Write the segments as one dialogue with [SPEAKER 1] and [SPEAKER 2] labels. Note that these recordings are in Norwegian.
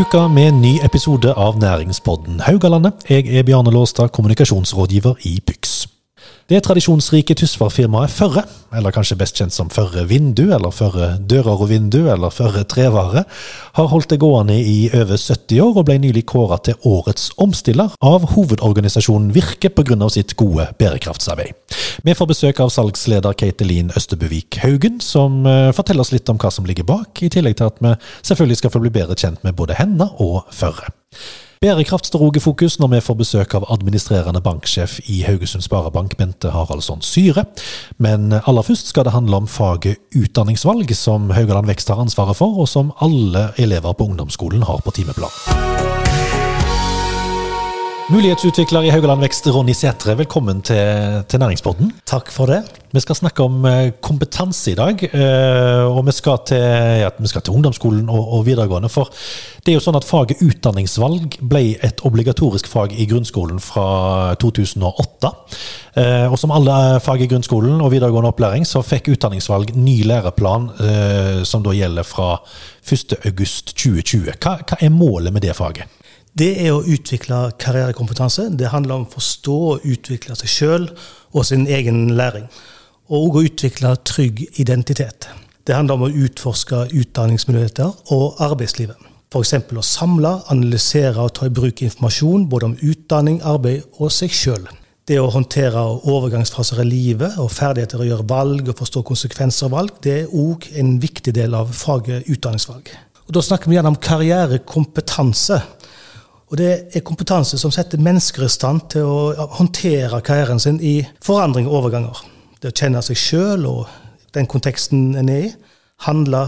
[SPEAKER 1] uke med en ny episode av Næringspodden Haugalandet. Jeg er Bjarne Låstad, kommunikasjonsrådgiver i Pyx. Det tradisjonsrike Tysvær-firmaet Førre, eller kanskje best kjent som Førre Vindu, eller Førre Dører og Vindu, eller Førre Trevare, har holdt det gående i over 70 år og ble nylig kåra til årets omstiller av hovedorganisasjonen Virke pga. sitt gode bærekraftsarbeid. Vi får besøk av salgsleder Katelin Østebuvik Haugen, som eh, forteller oss litt om hva som ligger bak, i tillegg til at vi selvfølgelig skal få bli bedre kjent med både henne og Førre. Bærekraft står òg i fokus når vi får besøk av administrerende banksjef i Haugesund Sparebank, Bente Haraldsson Syre. Men aller først skal det handle om faget utdanningsvalg, som Haugaland Vekst har ansvaret for, og som alle elever på ungdomsskolen har på timeplan. Mulighetsutvikler i Haugaland Vekst, Ronny Sætre, velkommen til, til Næringspodden.
[SPEAKER 2] Takk for det.
[SPEAKER 1] Vi skal snakke om eh, kompetanse i dag, eh, og vi skal til, ja, vi skal til ungdomsskolen og, og, videregående. For det er jo sånn at faget utdanningsvalg ble et obligatorisk fag i grunnskolen fra 2008. Eh, og som alle fag i grunnskolen og videregående opplæring, så fikk utdanningsvalg ny læreplan som da gjelder fra 1.8.2020. Hva, hva er målet med det faget?
[SPEAKER 2] Det er å utvikle karrierekompetanse. Det handler om å forstå og utvikle seg sjøl og sin egen læring. Og å utvikle trygg identitet. Det handler om å utforske utdanningsmuligheter og arbeidslivet. F.eks. å samle, analysere og ta i bruk informasjon både om utdanning, arbeid og seg sjøl. Det å håndtere overgangsfaser i livet og ferdigheter å gjøre valg og forstå konsekvenser av valg, det er òg en viktig del av faget utdanningsvalg. Og Da snakker vi gjerne om karrierekompetanse. Og det er kompetanse som setter mennesker i stand til å håndtere karrieren sin i forandring og overganger. Det å kjenne seg sjøl og den konteksten en er i, handle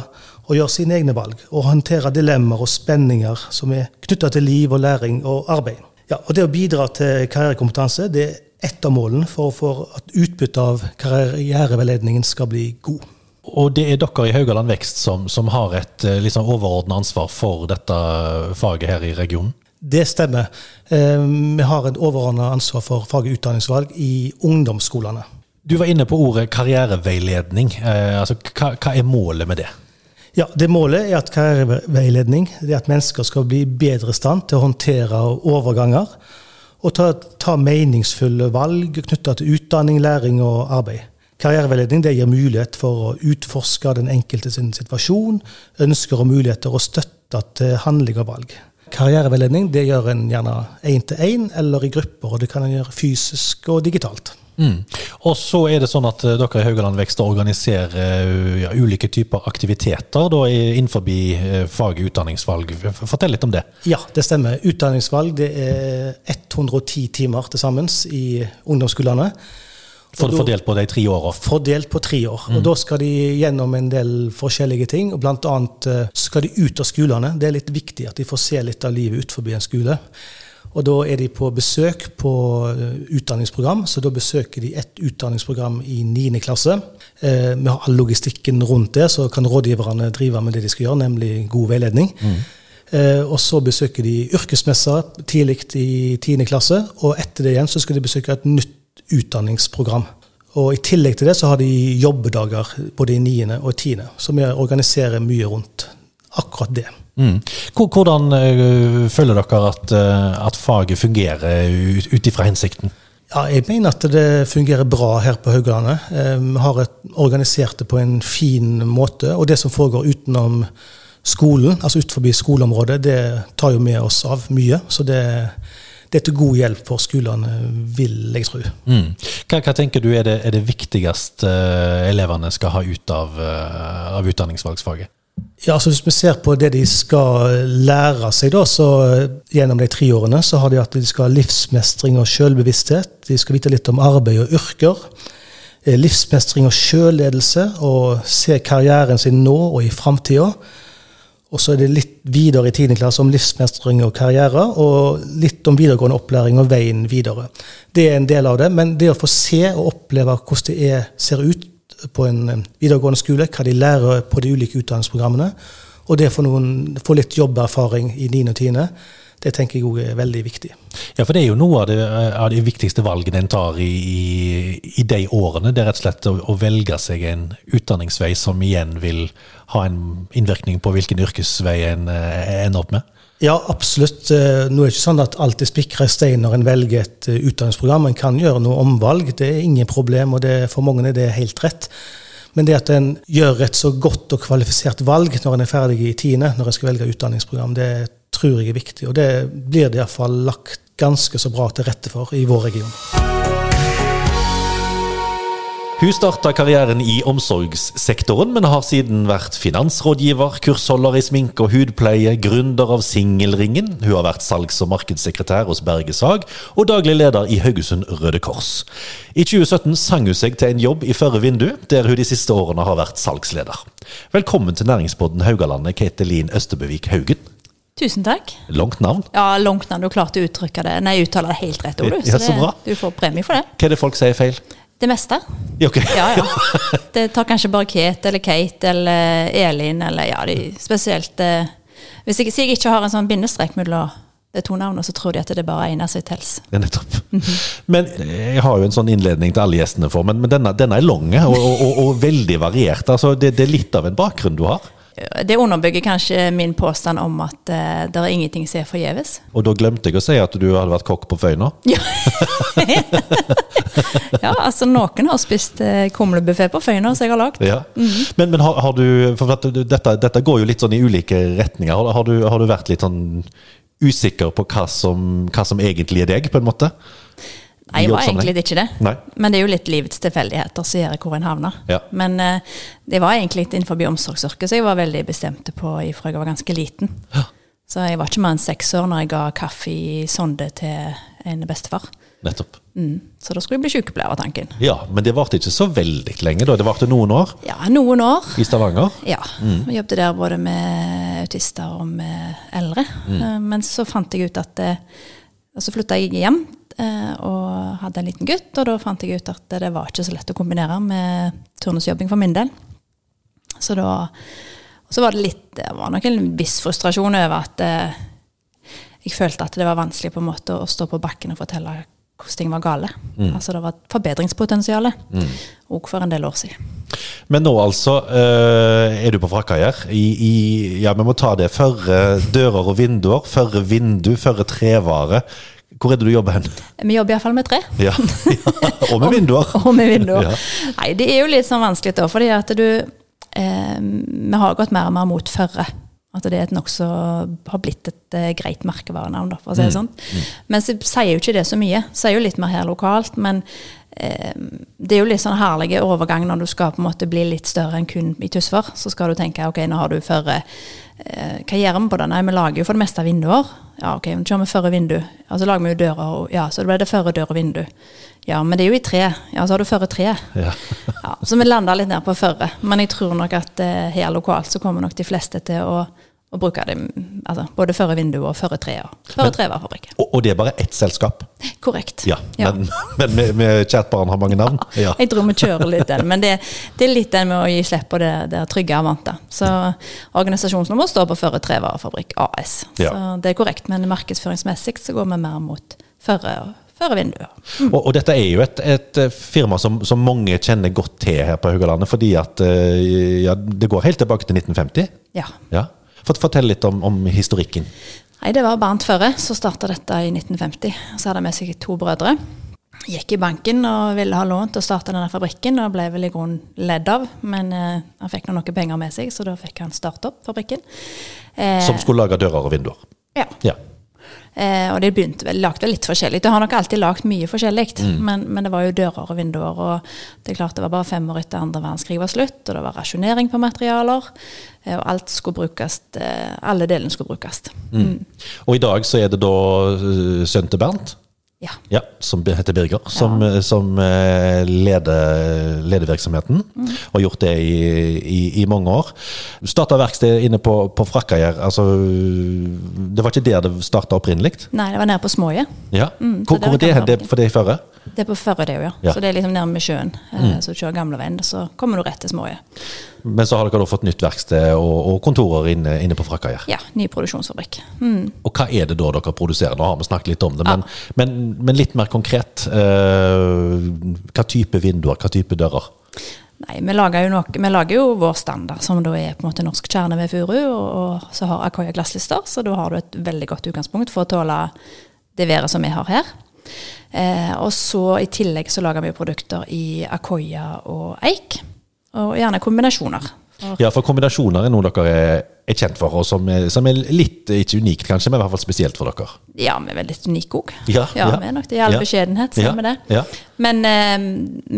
[SPEAKER 2] og gjøre sine egne valg. Og håndtere dilemmaer og spenninger som er knytta til liv og læring og arbeid. Ja, og Det å bidra til karrierekompetanse det er ett av målene for, for at utbyttet av karriereveiledningen skal bli god.
[SPEAKER 1] Og det er dere i Haugaland Vekst som, som har et liksom, overordna ansvar for dette faget her i regionen?
[SPEAKER 2] Det stemmer. Eh, vi har et overordna ansvar for faget utdanningsvalg i ungdomsskolene.
[SPEAKER 1] Du var inne på ordet karriereveiledning. Eh, altså, hva, hva, er målet med det?
[SPEAKER 2] Ja, det Målet er at karriereveiledning det er at mennesker skal bli bedre i stand til å håndtere overganger og ta, ta meningsfulle valg knytta til utdanning, læring og arbeid. Karriereveiledning det gir mulighet for å utforske den enkelte sin situasjon, ønsker og muligheter og støtte til handling og valg. Karriereveiledning det gjør en gjerne én til én eller i grupper, og det kan en gjøre fysisk og digitalt.
[SPEAKER 1] Mm. Og så er det sånn at uh, dere i Haugaland Vekst organiserer uh, ja, ulike typer aktiviteter da, innenfor uh, faget utdanningsvalg. Fortell litt om det.
[SPEAKER 2] Ja, det stemmer. Utdanningsvalg det er 110 timer til sammen i ungdomsskolene.
[SPEAKER 1] For, da, fordelt på de tre åra?
[SPEAKER 2] Fordelt på tre år. Mm. Og Da skal de gjennom en del forskjellige ting. og Blant annet eh, skal de ut av skolene. Det er litt viktig at de får se litt av livet utenfor en skole. Og Da er de på besøk på eh, utdanningsprogram, så da besøker de ett utdanningsprogram i 9. klasse. Eh, vi har all logistikken rundt det, så kan rådgiverne drive med det de skal gjøre, nemlig god veiledning. Mm. Eh, og så besøker de yrkesmesser tidlig i 10. klasse, og etter det igjen så skal de besøke et nytt utdanningsprogram. Og I tillegg til det så har de jobbedager både i 9. og 10., som vi organiserer mye rundt akkurat det.
[SPEAKER 1] Mm. Hvordan uh, føler dere at, uh, at faget fungerer ut ifra hensikten?
[SPEAKER 2] Ja, jeg mener at det fungerer bra her på Haugalandet. Eh, vi har et, organisert det på en fin måte. Og det som foregår utenom skolen, altså utenfor skoleområdet, det tar jo med oss av mye. Så det, det er til god hjelp for skolene, vil jeg tro.
[SPEAKER 1] Mm. Hva, hva, tenker du er det, er det viktigste uh, elevene skal ha ut av, uh, av utdanningsvalgsfaget?
[SPEAKER 2] Ja, altså Hvis vi ser på det de skal lære seg da, så gjennom de tre årene, så har de at de skal ha livsmestring og selvbevissthet. De skal vite litt om arbeid og yrker. Eh, livsmestring og sjølledelse, og se karrieren sin nå og i framtida. Og så er det litt videre i 10. klasse om livsmestring og karriere, og litt om videregående opplæring og veien videre. Det er en del av det, men det å få se og oppleve hvordan det er, ser ut på en eh, videregående skole, hva de lærer på de ulike utdanningsprogrammene, og det å få litt jobberfaring i 9. og 10., det tenker jeg òg er veldig viktig.
[SPEAKER 1] Ja, for det er jo noe av det, av de viktigste valgene en tar i, i, i, de årene. Det er rett og slett å, å, velge seg en utdanningsvei som igjen vil ha en innvirkning på hvilken yrkesvei en uh, ender opp med.
[SPEAKER 2] Ja, absolutt. Eh, Nå er det ikke sånn at alt er spikra i stein når en velger et eh, utdanningsprogram. En kan gjøre noe omvalg, det er ingen problem, og det, for mange er det helt rett. Men det at en gjør et så godt og kvalifisert valg når en er ferdig i tiende, når en skal velge utdanningsprogram, det tror jeg er viktig. Og det blir det iallfall lagt ganske så bra til rette for i vår region.
[SPEAKER 1] Hun starta karrieren i omsorgssektoren, men har siden vært finansrådgiver, kursholder i sminke og hudpleie, gründer av Singelringen. Hun har vært salgs- og markedssekretær hos Berge Sag, og daglig leder i Haugesund Røde Kors. I 2017 sang hun seg til en jobb i Førre vindu, der hun de siste årene har vært salgsleder. Velkommen til næringspodden Haugalandet, Katelin Østebøvik Haugen.
[SPEAKER 3] Tusen takk.
[SPEAKER 1] Langt navn.
[SPEAKER 3] Ja, langt navn. Du klarte å uttrykke det. Nei, uttale det helt rett, ord,
[SPEAKER 1] Ja, så
[SPEAKER 3] det-
[SPEAKER 1] bra.
[SPEAKER 3] du får premie for det.
[SPEAKER 1] Hva er det folk sier feil?
[SPEAKER 3] Det meste.
[SPEAKER 1] Ja, ok.
[SPEAKER 3] Ja, ja. Det tar kanskje bare Kate eller Kate eller Elin eller ja, de spesielt eh, Hvis jeg, jeg ikke har en sånn bindestrek mellom de to navnene, så tror de at det bare egner seg til.
[SPEAKER 1] Ja, nettopp. Men jeg har jo en sånn innledning til alle gjestene for, men, men denne, denne er lang og, og, og, og veldig variert. Altså, det, det er litt av en bakgrunn du har.
[SPEAKER 3] Det underbygger kanskje min påstand om at uh, det er ingenting som er forgjeves.
[SPEAKER 1] Og da glemte jeg å si at du hadde vært kokk på Føyna.
[SPEAKER 3] Ja. ja, altså noen har spist uh, kumlebuffé på Føyna som jeg har lagd.
[SPEAKER 1] Ja. Men, men har, har du For dette, dette går jo litt sånn i ulike retninger. Har, har, du, har du vært litt sånn usikker på hva som, hva som egentlig er deg, på en måte?
[SPEAKER 3] Nei, jeg var egentlig ikke det.
[SPEAKER 1] Nei.
[SPEAKER 3] Men det er jo litt livets tilfeldigheter som gjør hvor en havner.
[SPEAKER 1] Ja.
[SPEAKER 3] Men uh, det var egentlig innenfor omsorgsyrket, så jeg var veldig bestemt på fra jeg var ganske liten. Så jeg var ikke mer enn seks år når jeg ga kaffe i sonde til en bestefar.
[SPEAKER 1] Nettopp.
[SPEAKER 3] Mm. Så da skulle jeg bli sykepleier, var tanken.
[SPEAKER 1] Ja, men det varte ikke så veldig lenge, da. Det varte noen år
[SPEAKER 3] Ja, noen år.
[SPEAKER 1] i Stavanger.
[SPEAKER 3] Ja. Jeg jobbet der både med autister og med eldre. Mm. Men så fant jeg ut at eh, Og så flytta jeg hjem eh, og hadde en liten gutt, og da fant jeg ut at det var ikke så lett å kombinere med turnusjobbing for min del. Så da så var det litt Det var nok en viss frustrasjon over at eh, jeg følte at det var vanskelig på en måte å stå på bakken og fortelle hvordan ting var gale. Altså det var et forbedringspotensial òg for en del år siden.
[SPEAKER 1] Men nå altså eh, er du på i, ja, vi må ta det. Førre dører og vinduer. Førre vindu, førre trevare. Hvor er det du jobber hen?
[SPEAKER 3] Vi jobber iallfall med tre.
[SPEAKER 1] Ja. ja. Og med vinduer.
[SPEAKER 3] Og med vinduer.
[SPEAKER 1] Ja.
[SPEAKER 3] Nei, det er jo litt sånn vanskelig da, fordi at du eh, Vi har gått mer og mer mot førre. At det er et nokså har blitt et eh, greit merkevarenavn, da, for å si det sånn. Men så sier jo ikke det så mye. Sier jo litt mer her lokalt, men det er jo litt sånn herlig overgang når du skal på en måte bli litt større enn kun i Tysvær. Så skal du tenke ok, nå har du førre eh, Hva gjør vi på det? Nei, vi lager jo for det meste vinduer. Ja, ok, nå kjører vi førre vindu. Ja, så lager vi jo dører, og ja, så ble det førre dør og vindu. Ja, men det er jo i tre. Ja, så har du førre tre.
[SPEAKER 1] Ja.
[SPEAKER 3] Ja, så vi landa litt ned på førre. Men jeg tror nok at eh, her lokalt så kommer nok de fleste til å, å bruke det. Altså, både før vindu og før tre. Før Førre.
[SPEAKER 1] Og, og det er bare ett selskap?
[SPEAKER 3] Korrekt.
[SPEAKER 1] Ja. Men, men med, med kjært barn har mange navn? Ja.
[SPEAKER 3] Jeg tror vi kjører litt den, men det, det er litt den med å gi slipp på det, det trygge og vante. Så organisasjonsnummer står på Førre Trevarefabrikk AS.
[SPEAKER 1] Ja.
[SPEAKER 3] Så det er korrekt, men markedsføringsmessig så går vi mer mot Førre og Førre vinduer.
[SPEAKER 1] Og, og dette er jo et, et eh, firma som, som mange kjenner godt til her på Haugalandet, fordi at eh, ja, det går helt tilbake til 1950.
[SPEAKER 3] Ja.
[SPEAKER 1] Ja. Fort- Fortell litt om, om historikken.
[SPEAKER 3] Nei, Det var Bernt Førre som starta dette i 1950. Så hadde han med seg to brødre. Gikk i banken og ville ha lån til å starte denne fabrikken, og ble vel i grunnen ledd av. Men eh, han fikk nå noe penger med seg, så da fikk han starte opp fabrikken. Eh,
[SPEAKER 1] Som skulle lage dører og vinduer.
[SPEAKER 3] ja.
[SPEAKER 1] Ja.
[SPEAKER 3] Eh, og de begynte vel, lagde litt forskjellig. De har nok alltid lagd mye forskjellig, men, men det var jo dører og vinduer. Og det er klart det var bare fem år etter andre verdenskrig var slutt, og det var rasjonering på materialer. eh, Og alt skulle brukes, eh, alle delene skulle brukes. Mm.
[SPEAKER 1] Og i dag så er det da eh, sønnen til Bernt,
[SPEAKER 3] Ja.
[SPEAKER 1] ja, som heter Birger, som, ja. som eh, leder, leder virksomheten.
[SPEAKER 3] Mm.
[SPEAKER 1] Og har gjort det i, i, i mange år. Starta verksted inne på, på Frakkajær. Altså, det var ikke der det starta opprinnelig?
[SPEAKER 3] Nei, det var nede på Småje.
[SPEAKER 1] Ja.
[SPEAKER 3] Mm,
[SPEAKER 1] hvor, hvor er det? Det for det i Førre?
[SPEAKER 3] Det er på Førre, det òg, ja.
[SPEAKER 1] Ja.
[SPEAKER 3] Så det er liksom nærme sjøen. Mm. Så du kjører gamleveien, så kommer du rett til Småje.
[SPEAKER 1] Men så har dere da fått nytt verksted og, og kontorer inne, inne på Frakkeier.
[SPEAKER 3] Ja, ny produksjonsfabrikk. Mm.
[SPEAKER 1] Og hva er det da dere produserer? Nå har vi snakket litt om det, men, men, men litt mer konkret. eh, hva type vinduer, hva type dører?
[SPEAKER 3] Nei, vi lager, noe, vi lager jo vår standard, som da er på en måte norsk kjerne ved furu. Og, og så har Akoya glasslister, så da har du et veldig godt utgangspunkt for å tåle det været som vi har her. Eh, og så i tillegg så lager vi produkter i Akoya og eik. Og gjerne kombinasjoner.
[SPEAKER 1] Ja, for kombinasjoner er noe dere er, er kjent for, og som er, som er litt, ikke unikt kanskje, men i hvert fall spesielt for dere.
[SPEAKER 3] Ja, vi er veldig unike òg.
[SPEAKER 1] Ja,
[SPEAKER 3] ja,
[SPEAKER 1] ja.
[SPEAKER 3] vi er nok det i all
[SPEAKER 1] Ja.
[SPEAKER 3] beskjedenhet.
[SPEAKER 1] Ja,
[SPEAKER 3] det.
[SPEAKER 1] ja.
[SPEAKER 3] Men eh,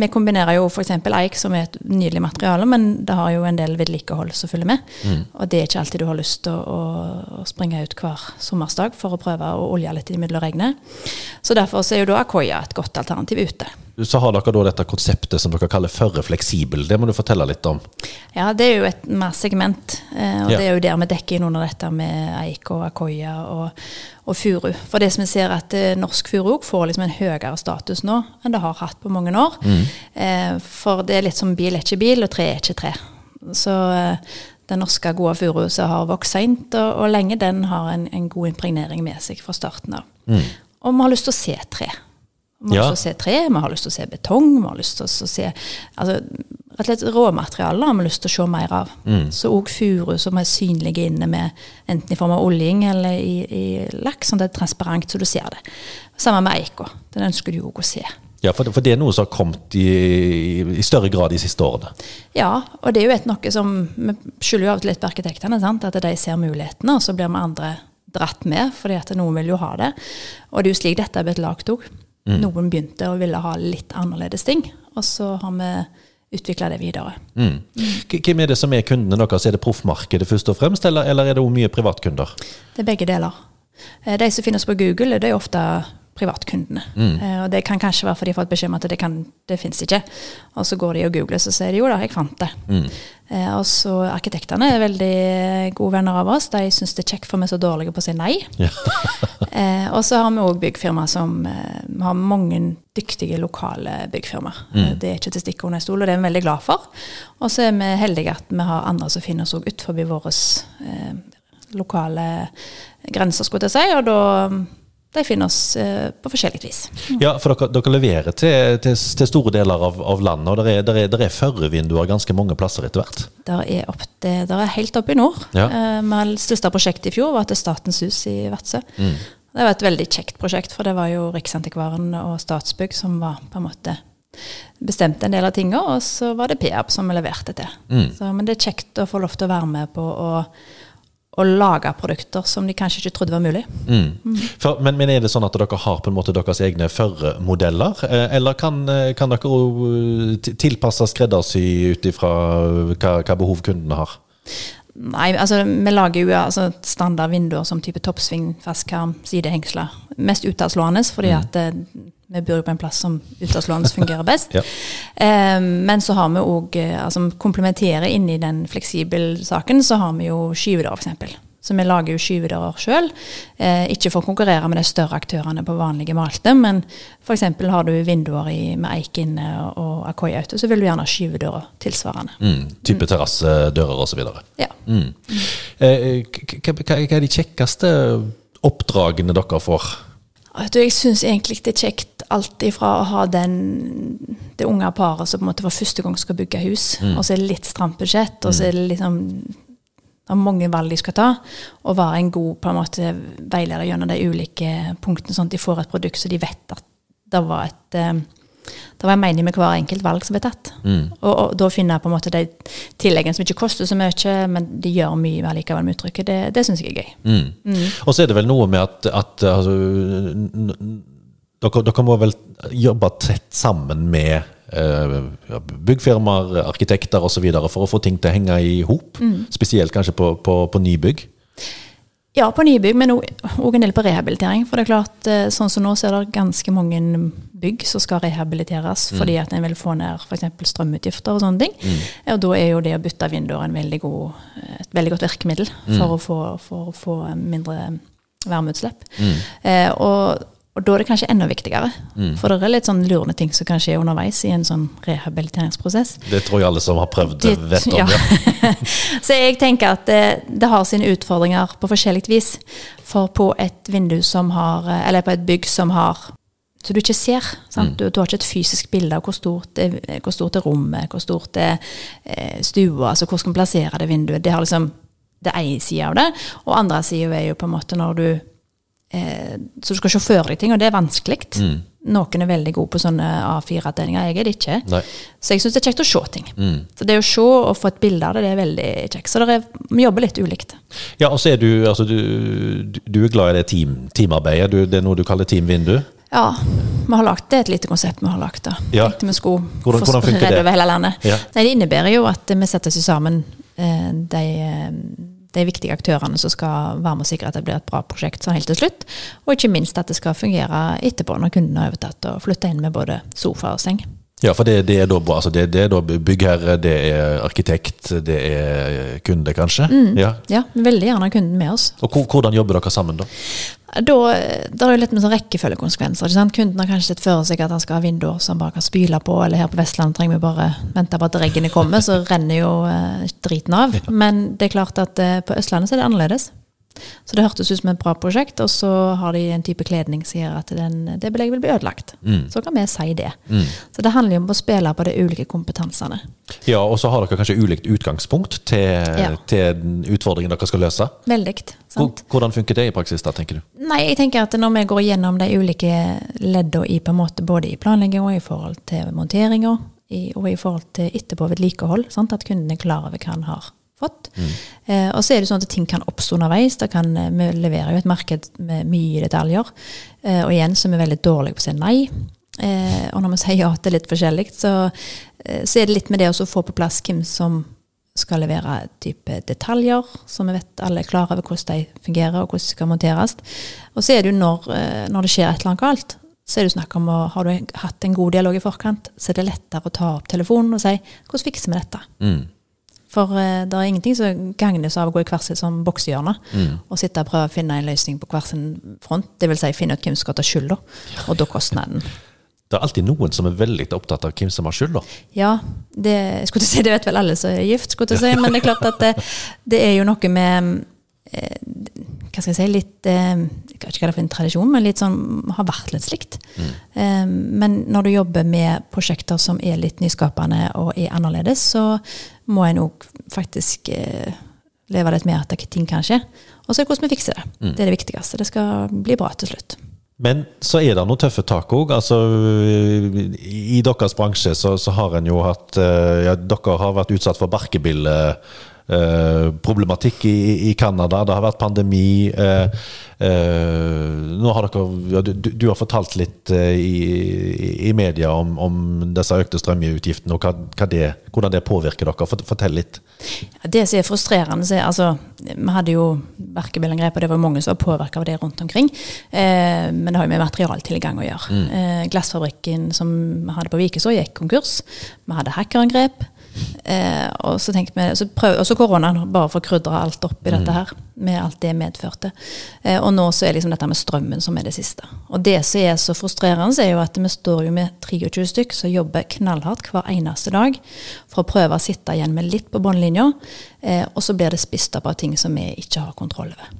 [SPEAKER 3] vi kombinerer jo f.eks. eik, som er et nydelig materiale, men det har jo en del vedlikehold som følger med.
[SPEAKER 1] Mm.
[SPEAKER 3] Og det er ikke alltid du har lyst til å, å, springe ut hver sommersdag for å prøve å olje litt imellom regnet. Så derfor så er jo da Akoya et godt alternativ ute.
[SPEAKER 1] Så har dere da dette konseptet som dere kaller førre fleksibel. Det må du fortelle litt om.
[SPEAKER 3] Ja, det er jo et mer segment, eh, og det er jo der vi dekker inn under dette med eik og akoya og, og furu. For det som vi ser at eh, norsk furu får liksom en høyere status nå enn det har hatt på mange år. Eh, for det er litt som bil er ikke bil, og tre er ikke tre. Så eh, den norske gode furu som har vokst seint og, og lenge, den har en, en god impregnering med seg fra starten av. Og vi har lyst til å se tre. Vi har lyst til å se tre, vi har lyst til å se betong, vi har lyst til å se altså, Rett og slett råmaterialer har vi lyst til å se mer av. Så òg furu som er synlige inne med enten i form av oljing eller i, i lakk, sånn det er transparent så du ser det. Samme med eika. Den ønsker du òg å se.
[SPEAKER 1] Ja, for, for det er noe som har kommet i, i større grad de siste årene.
[SPEAKER 3] Ja, og det er jo et noe som Vi skylder jo av og til litt på arkitektene, sant? at de ser mulighetene, og så blir vi andre dratt med, fordi at noen vil jo ha det. Og det er jo slik dette er blitt lagd òg. Noen begynte å ville ha litt annerledes ting, og så har vi utvikla det videre.
[SPEAKER 1] Mm. Hvem er det som er kundene deres? Er det proffmarkedet først og fremst, eller, eller er det mye privatkunder?
[SPEAKER 3] Det er begge deler. Eh, De som finnes på Google, det er ofte privatkundene. Eh, Og det kan kanskje være fordi de har fått beskjed om at det, kan, det finnes ikke. Og så går de og googler, så sier de jo da, jeg fant det. Eh, Og så arkitektene er veldig gode venner av oss. De syns det er kjekt for vi er så dårlige på å si nei.
[SPEAKER 1] Ja.
[SPEAKER 3] Eh, og så har vi òg byggfirmaer som eh, har mange dyktige lokale byggfirmaer. Mm. Det er ikke til å stikke under en stol, og det er vi veldig glad for. Og så er vi heldige at vi har andre som finner oss òg utenfor våre eh, lokale grenser, skulle jeg si. Og da de finner oss eh, på forskjellig vis.
[SPEAKER 1] Ja, for dere, dere leverer til, til, til store deler av, av landet, og det er, der er, der er førervinduer ganske mange plasser etter hvert.
[SPEAKER 3] Der er, opp til, der er helt oppe i nord.
[SPEAKER 1] Ja.
[SPEAKER 3] Eh, største prosjektet i fjor var til Statens hus i Vadsø. Det var et veldig kjekt prosjekt, for det var jo Riksantikvaren og Statsbygg som var på en måte bestemte en del av tingene, og så var det PAB som vi leverte til. Så, men det er kjekt å få lov til å være med på å, å lage produkter som de kanskje ikke trodde var mulig.
[SPEAKER 1] Mm. For, men, men er det sånn at dere har på en måte deres egne førermodeller, eh, eller kan, eh, kan dere eh, tilpasse skreddersy ut ifra hva, hva behov kundene har?
[SPEAKER 3] Nei, altså vi lager jo altså, standard vinduer som type toppsving, fastkarm, sidehengsler. Mest utadslående fordi at eh, vi bor jo på en plass som utavslående fungerer best.
[SPEAKER 1] Ja.
[SPEAKER 3] um, men så har vi òg, eh, altså komplementerer inni den fleksibel saken, så har vi jo skyvedører, f.eks. Så vi lager jo skyvedører sjøl. Eh, ikke for å konkurrere med de større aktørene på vanlige malte, men f.eks. har du vinduer i, med eik inne og, ute, så vil du gjerne ha skyvedører tilsvarende.
[SPEAKER 1] Mm, type terrassedører osv.
[SPEAKER 3] Ja.
[SPEAKER 1] Mm. Eh, hva er de kjekkeste oppdragene dere får?
[SPEAKER 3] Du, jeg syns egentlig det er kjekt alt ifra å ha den, det unge paret som på en måte for første gang skal bygge hus, og så er det litt stramt budsjett, og så er det liksom det er mange valg de skal ta, og være en god på en måte veileder gjennom de ulike punktene, sånn at de får et produkt så de vet at det var et eh, det var en mening med hver enkelt valg som ble tatt. Og, og da finne på en måte de tilleggene som ikke koster så mye, men de gjør mye likevel med uttrykket. Det, det syns jeg er gøy.
[SPEAKER 1] Mm. Og så er det vel noe med at, at altså, dere, dere må vel jobbe tett sammen med uh, byggfirmaer, arkitekter osv. for å få ting til å henge i hop. Spesielt kanskje på, på, på nybygg.
[SPEAKER 3] Ja, på nybygg, men òg en del på rehabilitering. For det er klart, eh, sånn som nå, så er det ganske mange bygg som skal rehabiliteres fordi at en vil få ned f.eks. strømutgifter og sånne ting. Og da er jo det å bytte vinduer en veldig god, et veldig godt virkemiddel for, å få, for å få mindre varmeutslipp. Eh, og, og da er det kanskje enda viktigere. For det er litt sånn lurende ting som kan skje underveis i en sånn rehabiliteringsprosess.
[SPEAKER 1] Det tror jeg alle som har prøvd det, vet om.
[SPEAKER 3] ja.
[SPEAKER 1] Ja.
[SPEAKER 3] Så jeg tenker at det, det har sine utfordringer på forskjellig vis. For på et vindu som har Eller på et bygg som har så du ikke ser. Sant? Du, du, har ikke et fysisk bilde av hvor stort, er, hvor stort er rommet, hvor stort er eh, stua, altså hvor skal man plassere det vinduet. Det har liksom det ene sida av det. Og andre sida er jo på en måte når du eh, Så du skal for deg ting, og det er vanskelig.
[SPEAKER 1] Mm.
[SPEAKER 3] Noen er veldig gode på sånne A4-avdelinger, jeg er det ikke.
[SPEAKER 1] Nei.
[SPEAKER 3] Så jeg syns det er kjekt å se ting.
[SPEAKER 1] Mm.
[SPEAKER 3] Så det å se og få et bilde av det, det er veldig kjekt. Så er, vi jobber litt ulikt.
[SPEAKER 1] Ja, og så er du altså du, du- er glad i det team, teamarbeidet. Du, det er noe du kaller teamvindu.
[SPEAKER 3] Ja, vi har lagt, det er et lite konsept vi har lagt. da.
[SPEAKER 1] Ja.
[SPEAKER 3] Tenkte vi skulle
[SPEAKER 1] Hvordan-
[SPEAKER 3] få spredd
[SPEAKER 1] det?
[SPEAKER 3] over hele landet.
[SPEAKER 1] Ja.
[SPEAKER 3] Nei, det innebærer jo at vi setter oss sammen, eh, de, eh, de viktige aktørene som skal være med og sikre at det blir et bra prosjekt sånn helt til slutt. Og ikke minst at det skal fungere etterpå, når kunden har overtatt og flytta inn med både sofa og seng.
[SPEAKER 1] Ja, for det, det er da altså det, det er da byggherre, det er arkitekt, det er kunde, kanskje? Ja.
[SPEAKER 3] Ja, veldig gjerne kunden med oss.
[SPEAKER 1] Og hvordan jobber dere sammen, da?
[SPEAKER 3] Da, det er jo litt med sånn rekkefølgekonsekvenser. ikke sant? Kunden har kanskje sett for seg at han skal ha vinduer som bare kan spyle på, eller her på Vestlandet trenger vi bare vente på at reggene kommer, så renner jo eh, driten av. Men det er klart at eh, på Østlandet så er det annerledes. Så det hørtes ut som et bra prosjekt, og så har de en type kledning som gjør at den, det belegget vil bli ødelagt. Så kan vi si det. Så det handler jo om å spille på de ulike kompetansene.
[SPEAKER 1] Ja, og så har dere kanskje ulikt utgangspunkt til,
[SPEAKER 3] Ja.
[SPEAKER 1] til den utfordringen dere skal løse.
[SPEAKER 3] Veldig. Sant?
[SPEAKER 1] Hvordan funker det i praksis, da, tenker du?
[SPEAKER 3] Nei, jeg tenker at når vi går gjennom de ulike leddene i på en måte både i planlegging og i forhold til monteringa, og i forhold til etterpå vedlikehold, sant? at kunden er klar over hva han har fått. Eh, og så er det sånn at ting kan oppstå underveis. Kan, eh, vi leverer jo et marked med mye detaljer, eh, og igjen så er vi veldig dårlige på å si nei. Eh, og når vi sier ja til litt forskjellig, så, eh, så er det litt med det å få på plass hvem som skal levere type detaljer, som vi vet alle er klare over hvordan de fungerer og hvordan de skal monteres. Og så er det jo når, eh, når det skjer et eller annet galt, så er det jo snakk om å, har du hatt en god dialog i forkant, så er det lettere å ta opp telefonen og si hvordan fikser vi dette?
[SPEAKER 1] Mm.
[SPEAKER 3] For eh, det er ingenting som gagnes av å gå i hvert sitt sånn boksehjørne
[SPEAKER 1] Mm.
[SPEAKER 3] og sitte og prøve å finne en løsning på hver sin front. Det vil si finne ut hvem som skal ta skylda, og da kostnaden.
[SPEAKER 1] Det er alltid noen som er veldig opptatt av hvem som har skylda.
[SPEAKER 3] Ja, det, skulle si, det vet vel alle som er gift, skulle jeg si, men det er klart at det, det er jo noe med hva skal jeg si, litt eh, Jeg kan ikke kalle det for en tradisjon, men litt sånn har vært litt slikt. Mm. men når du jobber med prosjekter som er litt nyskapende og er annerledes, så må en òg faktisk eh, leve litt med at ting kan skje. Og så er det hvordan vi fikser det. Det er det viktigste. Det skal bli bra til slutt.
[SPEAKER 1] Men så er det noen tøffe tak òg. Altså, I deres bransje så, så har en jo hatt eh, ja, Dere har vært utsatt for barkebilleproblematikk i, i Canada. Det har vært pandemi. eh, eh, nå har dere ja, du, du har fortalt litt eh, i, i media om, om disse økte strømutgiftene og hva, hva det, hvordan det påvirker dere. Fortell litt.
[SPEAKER 3] Det som er frustrerende, er, altså, vi hadde jo verkebillengrep, og det var mange som var påvirka av det rundt omkring. Eh, men det har jo med materialtilgang å gjøre. Eh, glassfabrikken som vi hadde på Vikeså, gikk konkurs. Vi hadde hackerangrep. Eh, og så tenkte vi, så prøv, og så koronaen, bare for å krydre alt opp i dette her. Med alt det medførte. Eh, og nå så er liksom dette med strømmen som er det siste. Og det som er så frustrerende, er jo at vi står jo med 23 stykk som jobber knallhardt hver eneste dag for å prøve å sitte igjen med litt på båndlinja, eh, og så blir det spist opp av ting som vi ikke har kontroll over.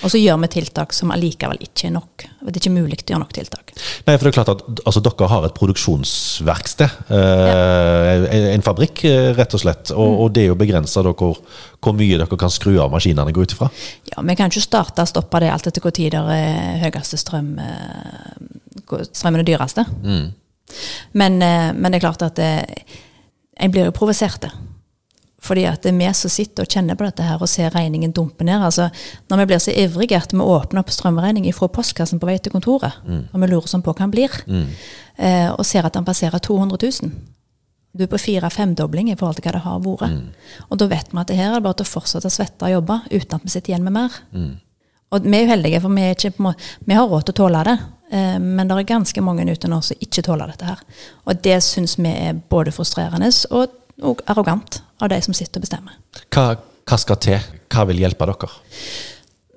[SPEAKER 3] Og så gjør vi tiltak som allikevel ikke er nok. Det er ikke mulig å gjøre nok tiltak.
[SPEAKER 1] Nei, for det er klart at altså, Dere har et produksjonsverksted. Eh, En fabrikk, eh, rett og slett. Og, og det er jo begrensa hvor, hvor mye dere kan skru av maskinene, går ut ifra.
[SPEAKER 3] Ja, Vi kan ikke starte og stoppe det alt etter hvor tid det er høyeste strøm eh, strømmen er dyreste. Men, eh, men det er klart at det, jeg blir jo provosert. Fordi at det er vi som sitter og kjenner på dette her og ser regningen dumpe ned. altså Når vi blir så ivrige at vi åpner opp strømregning fra postkassen på vei til kontoret, og vi lurer sånn på hva den blir, eh, og ser at den passerer 200 000 Du er på fire-femdobling i forhold til hva det har vært. Og da vet vi at det her er bare til å fortsette å svette og jobbe uten at vi sitter igjen med mer. Og vi er jo heldige, for vi, er ikke, på måte- vi har råd til å tåle det. eh, Men det er ganske mange ute nå som ikke tåler dette her. Og det syns vi er både frustrerende og, og arrogant av de som sitter og bestemmer.
[SPEAKER 1] Hva, hva skal til? Hva vil hjelpe dere?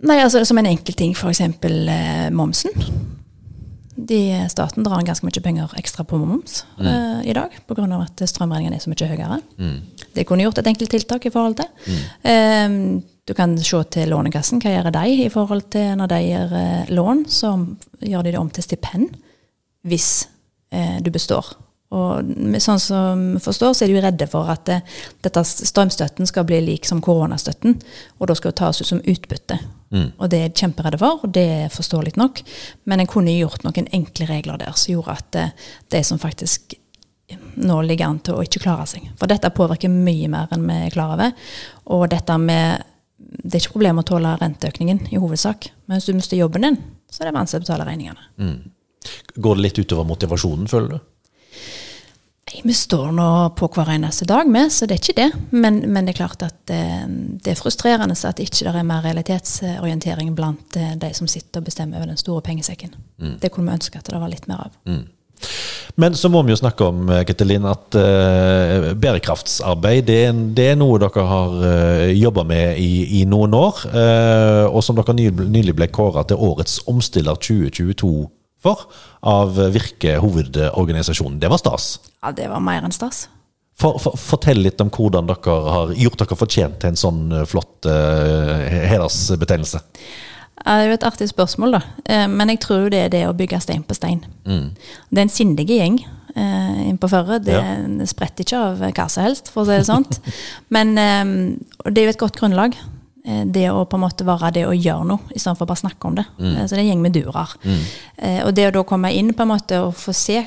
[SPEAKER 3] Nei, altså Som en enkel ting, f.eks. Eh, momsen. De, staten drar ganske mye penger ekstra på moms eh, i dag, pga. at strømregningene er så mye høyere. Det kunne gjort et enkelt tiltak i forhold til. Eh, du kan se til Lånekassen. Hva gjør de i forhold til når de gir eh, lån? Så gjør de det om til stipend. hvis eh, du består. Og sånn som forstår, så er de redde for at det, dette strømstøtten skal bli lik som koronastøtten, og da skal det tas ut som utbytte. Og det er de kjemperedde for, og det er forståelig nok. Men en kunne gjort noen enkle regler der som gjorde at det, det som faktisk nå ligger an til å ikke klare seg. For dette påvirker mye mer enn vi er klar over. Og dette med Det er ikke problem å tåle renteøkningen i hovedsak, men hvis du mister jobben din, så er det vanskelig å betale regningene.
[SPEAKER 1] Går det litt utover motivasjonen, føler du?
[SPEAKER 3] Nei, Vi står nå på hver eneste dag med, så det er ikke det. Men, men det er klart at eh, det er frustrerende at ikke det er mer realitetsorientering blant eh, de som sitter og bestemmer over den store pengesekken. Det kunne vi ønske at det var litt mer av.
[SPEAKER 1] Men så må vi jo snakke om eh, Ketelin, at eh, bærekraftsarbeid det er, det er noe dere har uh, jobba med i, i noen år. eh, og som dere nylig ble kåra til Årets omstiller 2022 for av Virke hovedorganisasjonen. Det var stas.
[SPEAKER 3] Ja, det var mer enn stas.
[SPEAKER 1] For, for, fortell litt om hvordan dere har gjort dere fortjent til en sånn eh, flott uh, hedersbetegnelse.
[SPEAKER 3] Ja, Det er jo et artig spørsmål, da. Eh, Men jeg tror jo det er det å bygge stein på stein. Det er en sindig gjeng eh, inn på Førre. Det,
[SPEAKER 1] Ja.
[SPEAKER 3] det spretter ikke av hva som helst, for å si det sånn. Men eh, det er jo et godt grunnlag. Eh, Det å på en måte være det å gjøre noe, istedenfor bare snakke om det. Mm. Så det er en gjeng med durer. Eh, Og det å da komme inn på en måte og få se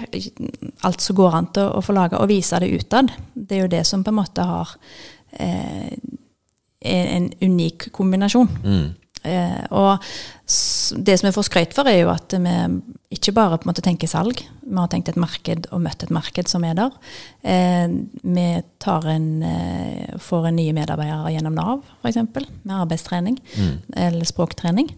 [SPEAKER 3] alt som går an til å få lage, og vise det utad, det er jo det som på en måte har eh, er en unik kombinasjon. Eh, og det som vi får skryt for, er jo at vi ikke bare på en måte tenker salg. Vi har tenkt et marked og møtt et marked som er der. Eh, vi tar en, eh, får en nye medarbeidere gjennom Nav, f.eks. Med arbeidstrening eller språktrening.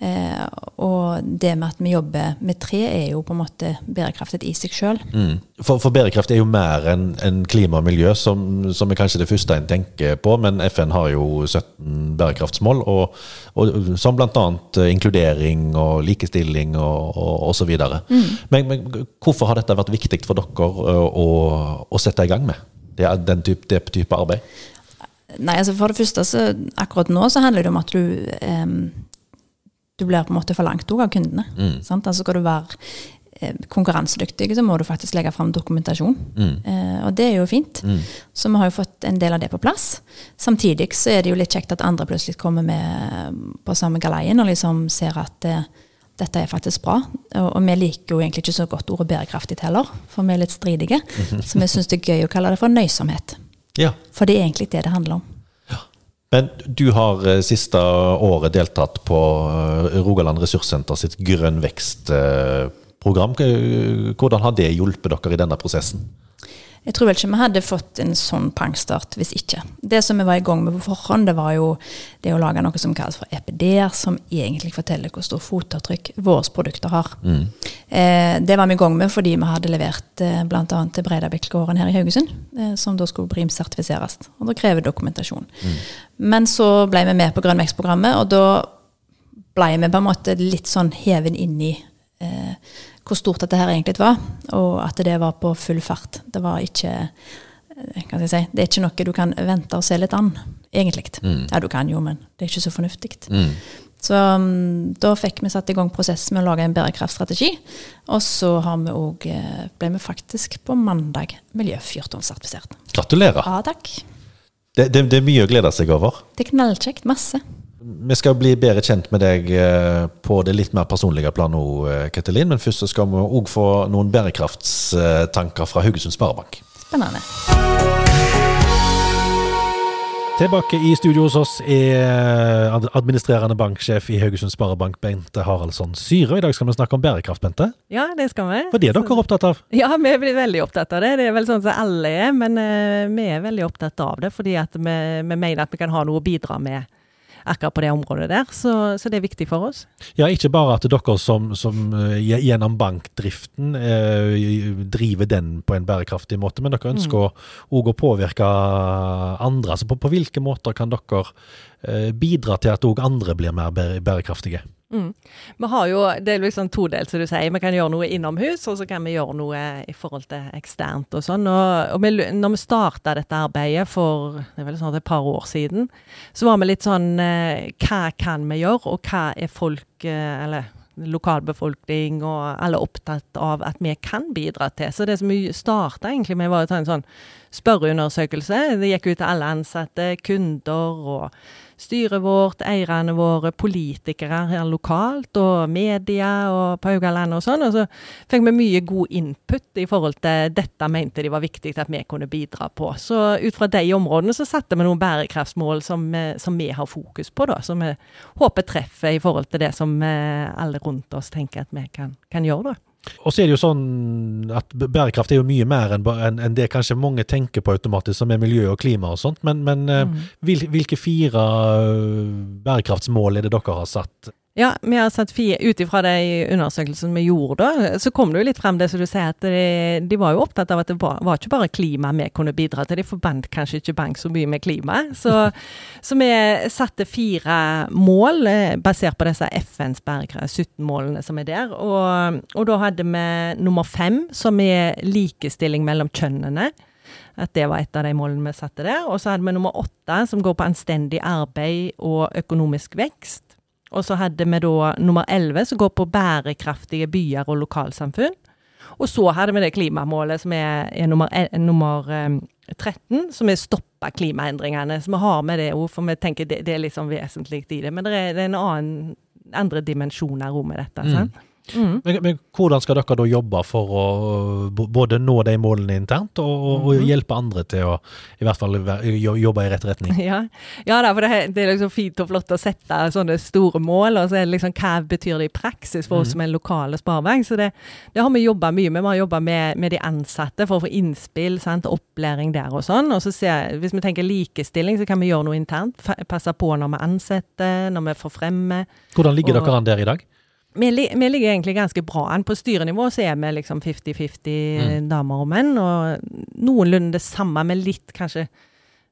[SPEAKER 3] Eh, og det med at vi jobber med tre, er jo på en måte bærekraftig i seg sjøl.
[SPEAKER 1] Mm. For, for bærekraft er jo mer enn en klima og miljø, som, som er kanskje det første en tenker på. Men FN har jo 17 bærekraftsmål, og, og, som bl.a. inkludering og likestilling og, osv. Mm. Men, men hvorfor har dette vært viktig for dere å, å, å sette i gang med? Det den type, det type arbeid?
[SPEAKER 3] Nei, altså for det første, så akkurat nå så handler det om at du em, Du blir på en måte forlangt òg av kundene. Sant? Altså skal du være eh, konkurransedyktig, så må du faktisk legge fram dokumentasjon. Eh, og det er jo fint. Så vi har jo fått en del av det på plass. Samtidig så er det jo litt kjekt at andre plutselig kommer med på samme galeien og liksom ser at eh, dette er faktisk bra. Og, og vi liker jo egentlig ikke så godt ordet bærekraftig heller, for vi er litt stridige. Så vi syns det er gøy å kalle det for nøysomhet.
[SPEAKER 1] Ja.
[SPEAKER 3] For det er egentlig det det handler om.
[SPEAKER 1] Men du har eh, siste året deltatt på eh, Rogaland Ressurssenter sitt Grønn vekst-program. Hvordan har det hjulpet dere i denne prosessen?
[SPEAKER 3] Jeg tror vel ikke vi hadde fått en sånn pangstart hvis ikke. Det som vi var i gang med på forhånd, det var jo det å lage noe som kalles for EPD-er, som egentlig forteller hvor stor fotavtrykk våre produkter har. Eh, det var vi i gang med fordi vi hadde levert eh, bl.a. til Breidabekkgården her i Haugesund, eh, som da skulle BRIM-sertifiseres. Og da krever dokumentasjon. Men så ble vi med på Grønn vekst-programmet, og da ble vi på en måte litt sånn heven inn i eh, hvor stort dette her egentlig var, og at det var på full fart. Det var ikke eh, kan jeg si, Det er ikke noe du kan vente og se litt an, egentlig. Ja, du kan jo, men det er ikke så fornuftig. Så um, da fikk vi satt i gang prosess med å lage en bærekraftstrategi. Og så har vi òg ble vi faktisk på mandag miljøfyrtårnsertifisert.
[SPEAKER 1] Gratulerer.
[SPEAKER 3] Ja, takk.
[SPEAKER 1] Det, det, det er mye å glede seg over.
[SPEAKER 3] Det er knallkjekt. Masse.
[SPEAKER 1] Vi skal bli bedre kjent med deg eh, på det litt mer personlige plan nå, eh, Ketelin. Men først så skal vi òg få noen bærekraftstanker fra Haugesund Sparebank.
[SPEAKER 3] Spennende.
[SPEAKER 1] Tilbake i studio hos oss er administrerende banksjef i Haugesund Sparebank, Bente Haraldsson Syre. I dag skal vi snakke om bærekraft, Bente.
[SPEAKER 4] Ja, det skal vi.
[SPEAKER 1] For det er dere opptatt av?
[SPEAKER 4] Ja, vi blir veldig opptatt av det. Det er vel sånn som alle er, men eh, vi er veldig opptatt av det fordi at vi, vi mener at vi kan ha noe å bidra med akkurat på det området der. Så, så det er viktig for oss.
[SPEAKER 1] Ja, ikke bare at dere som, som eh, gjennom bankdriften eh, driver den på en bærekraftig måte, men dere ønsker òg å påvirke andre. Altså på, på hvilke måter kan dere eh, bidra til at òg andre blir mer bære- bærekraftige?
[SPEAKER 4] Vi har jo, Det er liksom todelt, som du sier. Vi kan gjøre noe innomhus, og så kan vi gjøre noe i forhold til eksternt og sånn. Og, og vi, når vi starta dette arbeidet for det er vel snart et par år siden, så var vi litt sånn eh, Hva kan vi gjøre, og hva er folk eh, Eller lokalbefolkning og alle opptatt av at vi kan bidra til. Så det som vi starta med, var å ta en sånn spørreundersøkelse. Det gikk ut til alle ansatte, kunder og styret vårt, eierne våre, politikere her lokalt, og media og på Haugalandet og sånn. Og så fikk vi mye god input i forhold til dette mente de var viktig at vi kunne bidra på. Så ut fra de områdene så satte vi noen bærekraftsmål som, som vi har fokus på, da. Som vi håper treffer i forhold til det som alle rundt oss tenker at vi kan, kan gjøre, da.
[SPEAKER 1] Og så er det jo sånn at bærekraft er jo mye mer enn, det kanskje mange tenker på automatisk, som er miljø og klima og sånt. Men, men mm. hvilke fire bærekraftsmål er det dere har satt
[SPEAKER 4] ja, vi har fire, ut ifra de undersøkelsene vi gjorde da, så kom det jo litt frem det som du sier, at de, de var jo opptatt av at det var, var, ikke bare klima vi kunne bidra til. De forbandt kanskje ikke bank så mye med klima. Så, så vi satte fire mål eh, basert på disse FNs bærekraft, 17-målene som er der. Og, og, da hadde vi nummer fem, som er likestilling mellom kjønnene. At det var et av de målene vi satte der. Og så hadde vi nummer åtte, som går på anstendig arbeid og økonomisk vekst. Og så hadde vi da nummer 11, som går på bærekraftige byer og lokalsamfunn. Og så hadde vi det klimamålet som er, er nummer, nummer um, 13, som er stoppa klimaendringene. Så vi har med det òg, for vi tenker det, det er liksom vesentlig i det. Men det er, det er en annen, andre dimensjoner òg med dette. Mm.
[SPEAKER 1] Mm. Men, men, hvordan skal dere da jobbe for å både nå de målene internt, og, og, og mhm. hjelpe andre til å i hvert fall jobbe i rett retning?
[SPEAKER 4] Ja, ja da, for det, det, er liksom fint og flott å sette sånne store mål, og så er det liksom hva betyr det i praksis for oss mm. som en lokale sparebank. Så det, det, har vi jobba mye med. Vi har jobba med, med, de ansatte for å få innspill, sant? opplæring der og sånn. Og så ser, hvis vi tenker likestilling, så kan vi gjøre noe internt. Passe på når vi ansetter, når vi får fremme.
[SPEAKER 1] Hvordan ligger og, dere an der i dag?
[SPEAKER 4] Vi, vi, ligger egentlig ganske bra an. På styrenivå så er vi liksom 50-50 mm. damer og menn, og noenlunde det samme, med litt kanskje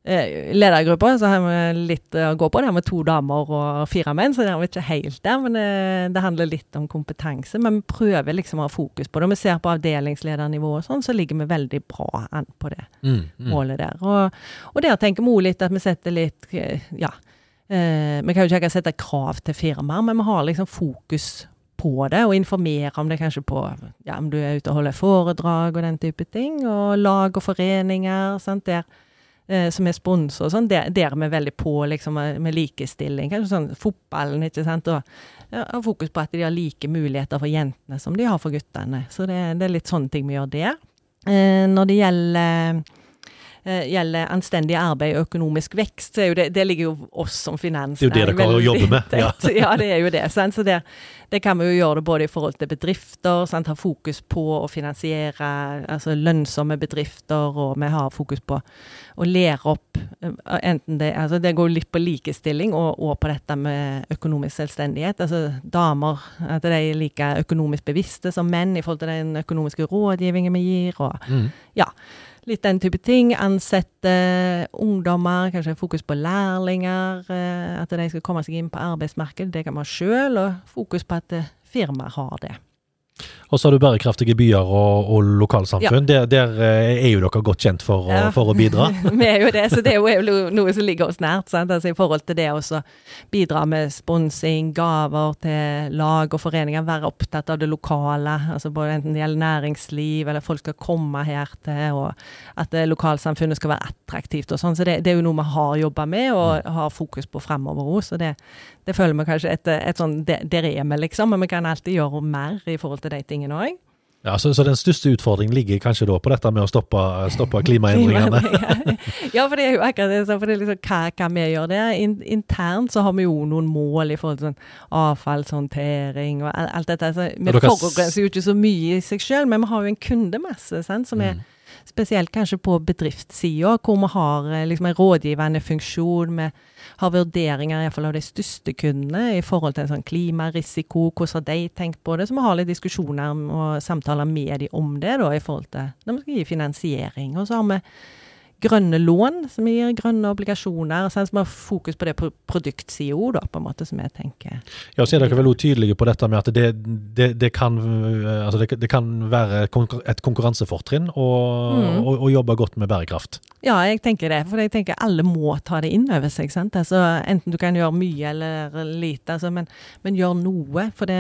[SPEAKER 4] eh, ledergrupper, så har vi litt å gå på. Det har vi to damer og fire menn, så det er vi ikke helt der. Men det, eh, det, handler litt om kompetanse. Men vi prøver liksom å ha fokus på det. Om vi ser på avdelingsledernivå og sånn, så ligger vi veldig bra an på det mm, mm. målet der. Og, og der tenker vi òg litt at vi setter litt eh, ja, Eh, vi kan jo ikke sette krav til firmaer, men vi har liksom fokus på det, og informere om det kanskje på ja, om du er ute og holder foredrag og den type ting, og lag og foreninger sant, der, eh, som er sponsor og sånn, der, der er vi veldig på liksom, med likestilling. Kanskje sånn fotballen, ikke sant, og ja, fokus på at de har like muligheter for jentene som de har for guttene. Så det, det er litt sånne ting vi gjør der. Eh, når det gjelder Eh, gjelder anstendig arbeid og økonomisk vekst, så det, det ligger jo oss som finansnæring
[SPEAKER 1] Det er jo det dere jobber med.
[SPEAKER 4] Ja. ja, det er jo det. Sant? Så det, det, kan vi jo gjøre det både i forhold til bedrifter, sant? ha fokus på å finansiere altså lønnsomme bedrifter, og vi har fokus på å lære opp eh, enten det, altså det går litt på likestilling og, og på dette med økonomisk selvstendighet. Altså damer, at de er like økonomisk bevisste som menn i forhold til den økonomiske rådgivningen vi gir. og mm. ja, Litt den type ting. Ansette ungdommer, kanskje fokus på lærlinger. Eh, at de skal komme seg inn på arbeidsmarkedet. Det kan man sjøl, og fokus på at eh, firmaer har det.
[SPEAKER 1] Og så har du bærekraftige byer og, og lokalsamfunn. Ja. Der, der, eh, er jo dere godt kjent for, ja. for å bidra.
[SPEAKER 4] Vi er jo det, så det er jo noe som ligger oss nært. Altså, I forhold til det å bidra med sponsing, gaver til lag og foreninger. Være opptatt av det lokale. altså både Enten det gjelder næringsliv, eller folk skal komme her til, og at lokalsamfunnet skal være attraktivt og sånn. Så det, det, er jo noe vi har jobba med og har fokus på fremover òg. Så det, det føler vi kanskje et, et sånn Der er vi, liksom. Men vi kan alltid gjøre mer i forhold til de tingene òg.
[SPEAKER 1] Ja, så, så, den største utfordringen ligger kanskje da på dette med å stoppe, stoppe klimaendringene?
[SPEAKER 4] ja, for det er jo akkurat det. For det er liksom, hva kan vi gjøre der? In, internt så har vi jo noen mål i forhold til sånn avfallshåndtering og alt dette. Så vi forurenser jo ikke så mye i seg sjøl, men vi har jo en kundemasse sant, som er mm spesielt kanskje på bedriftssida, hvor vi har eh, liksom en rådgivende funksjon. Vi har vurderinger i fall av de største kundene i forhold til sånn klimarisiko, hvordan har de tenkt på det? Så vi har litt diskusjoner og samtaler med dem om det, da, i forhold til når vi skal gi finansiering. Og så har vi grønne lån, som gir grønne obligasjoner. Sånn, som har fokus på det på produktsida da, på en måte, som jeg tenker.
[SPEAKER 1] Ja, så er dere vel også tydelige på dette med at det, det, det, kan, altså det, kan være et konkurransefortrinn å mm. jobbe godt med bærekraft?
[SPEAKER 4] Ja, jeg tenker det. For jeg tenker alle må ta det inn over seg. sant? Altså, enten du kan gjøre mye eller lite, altså, men, men, gjør noe. For det,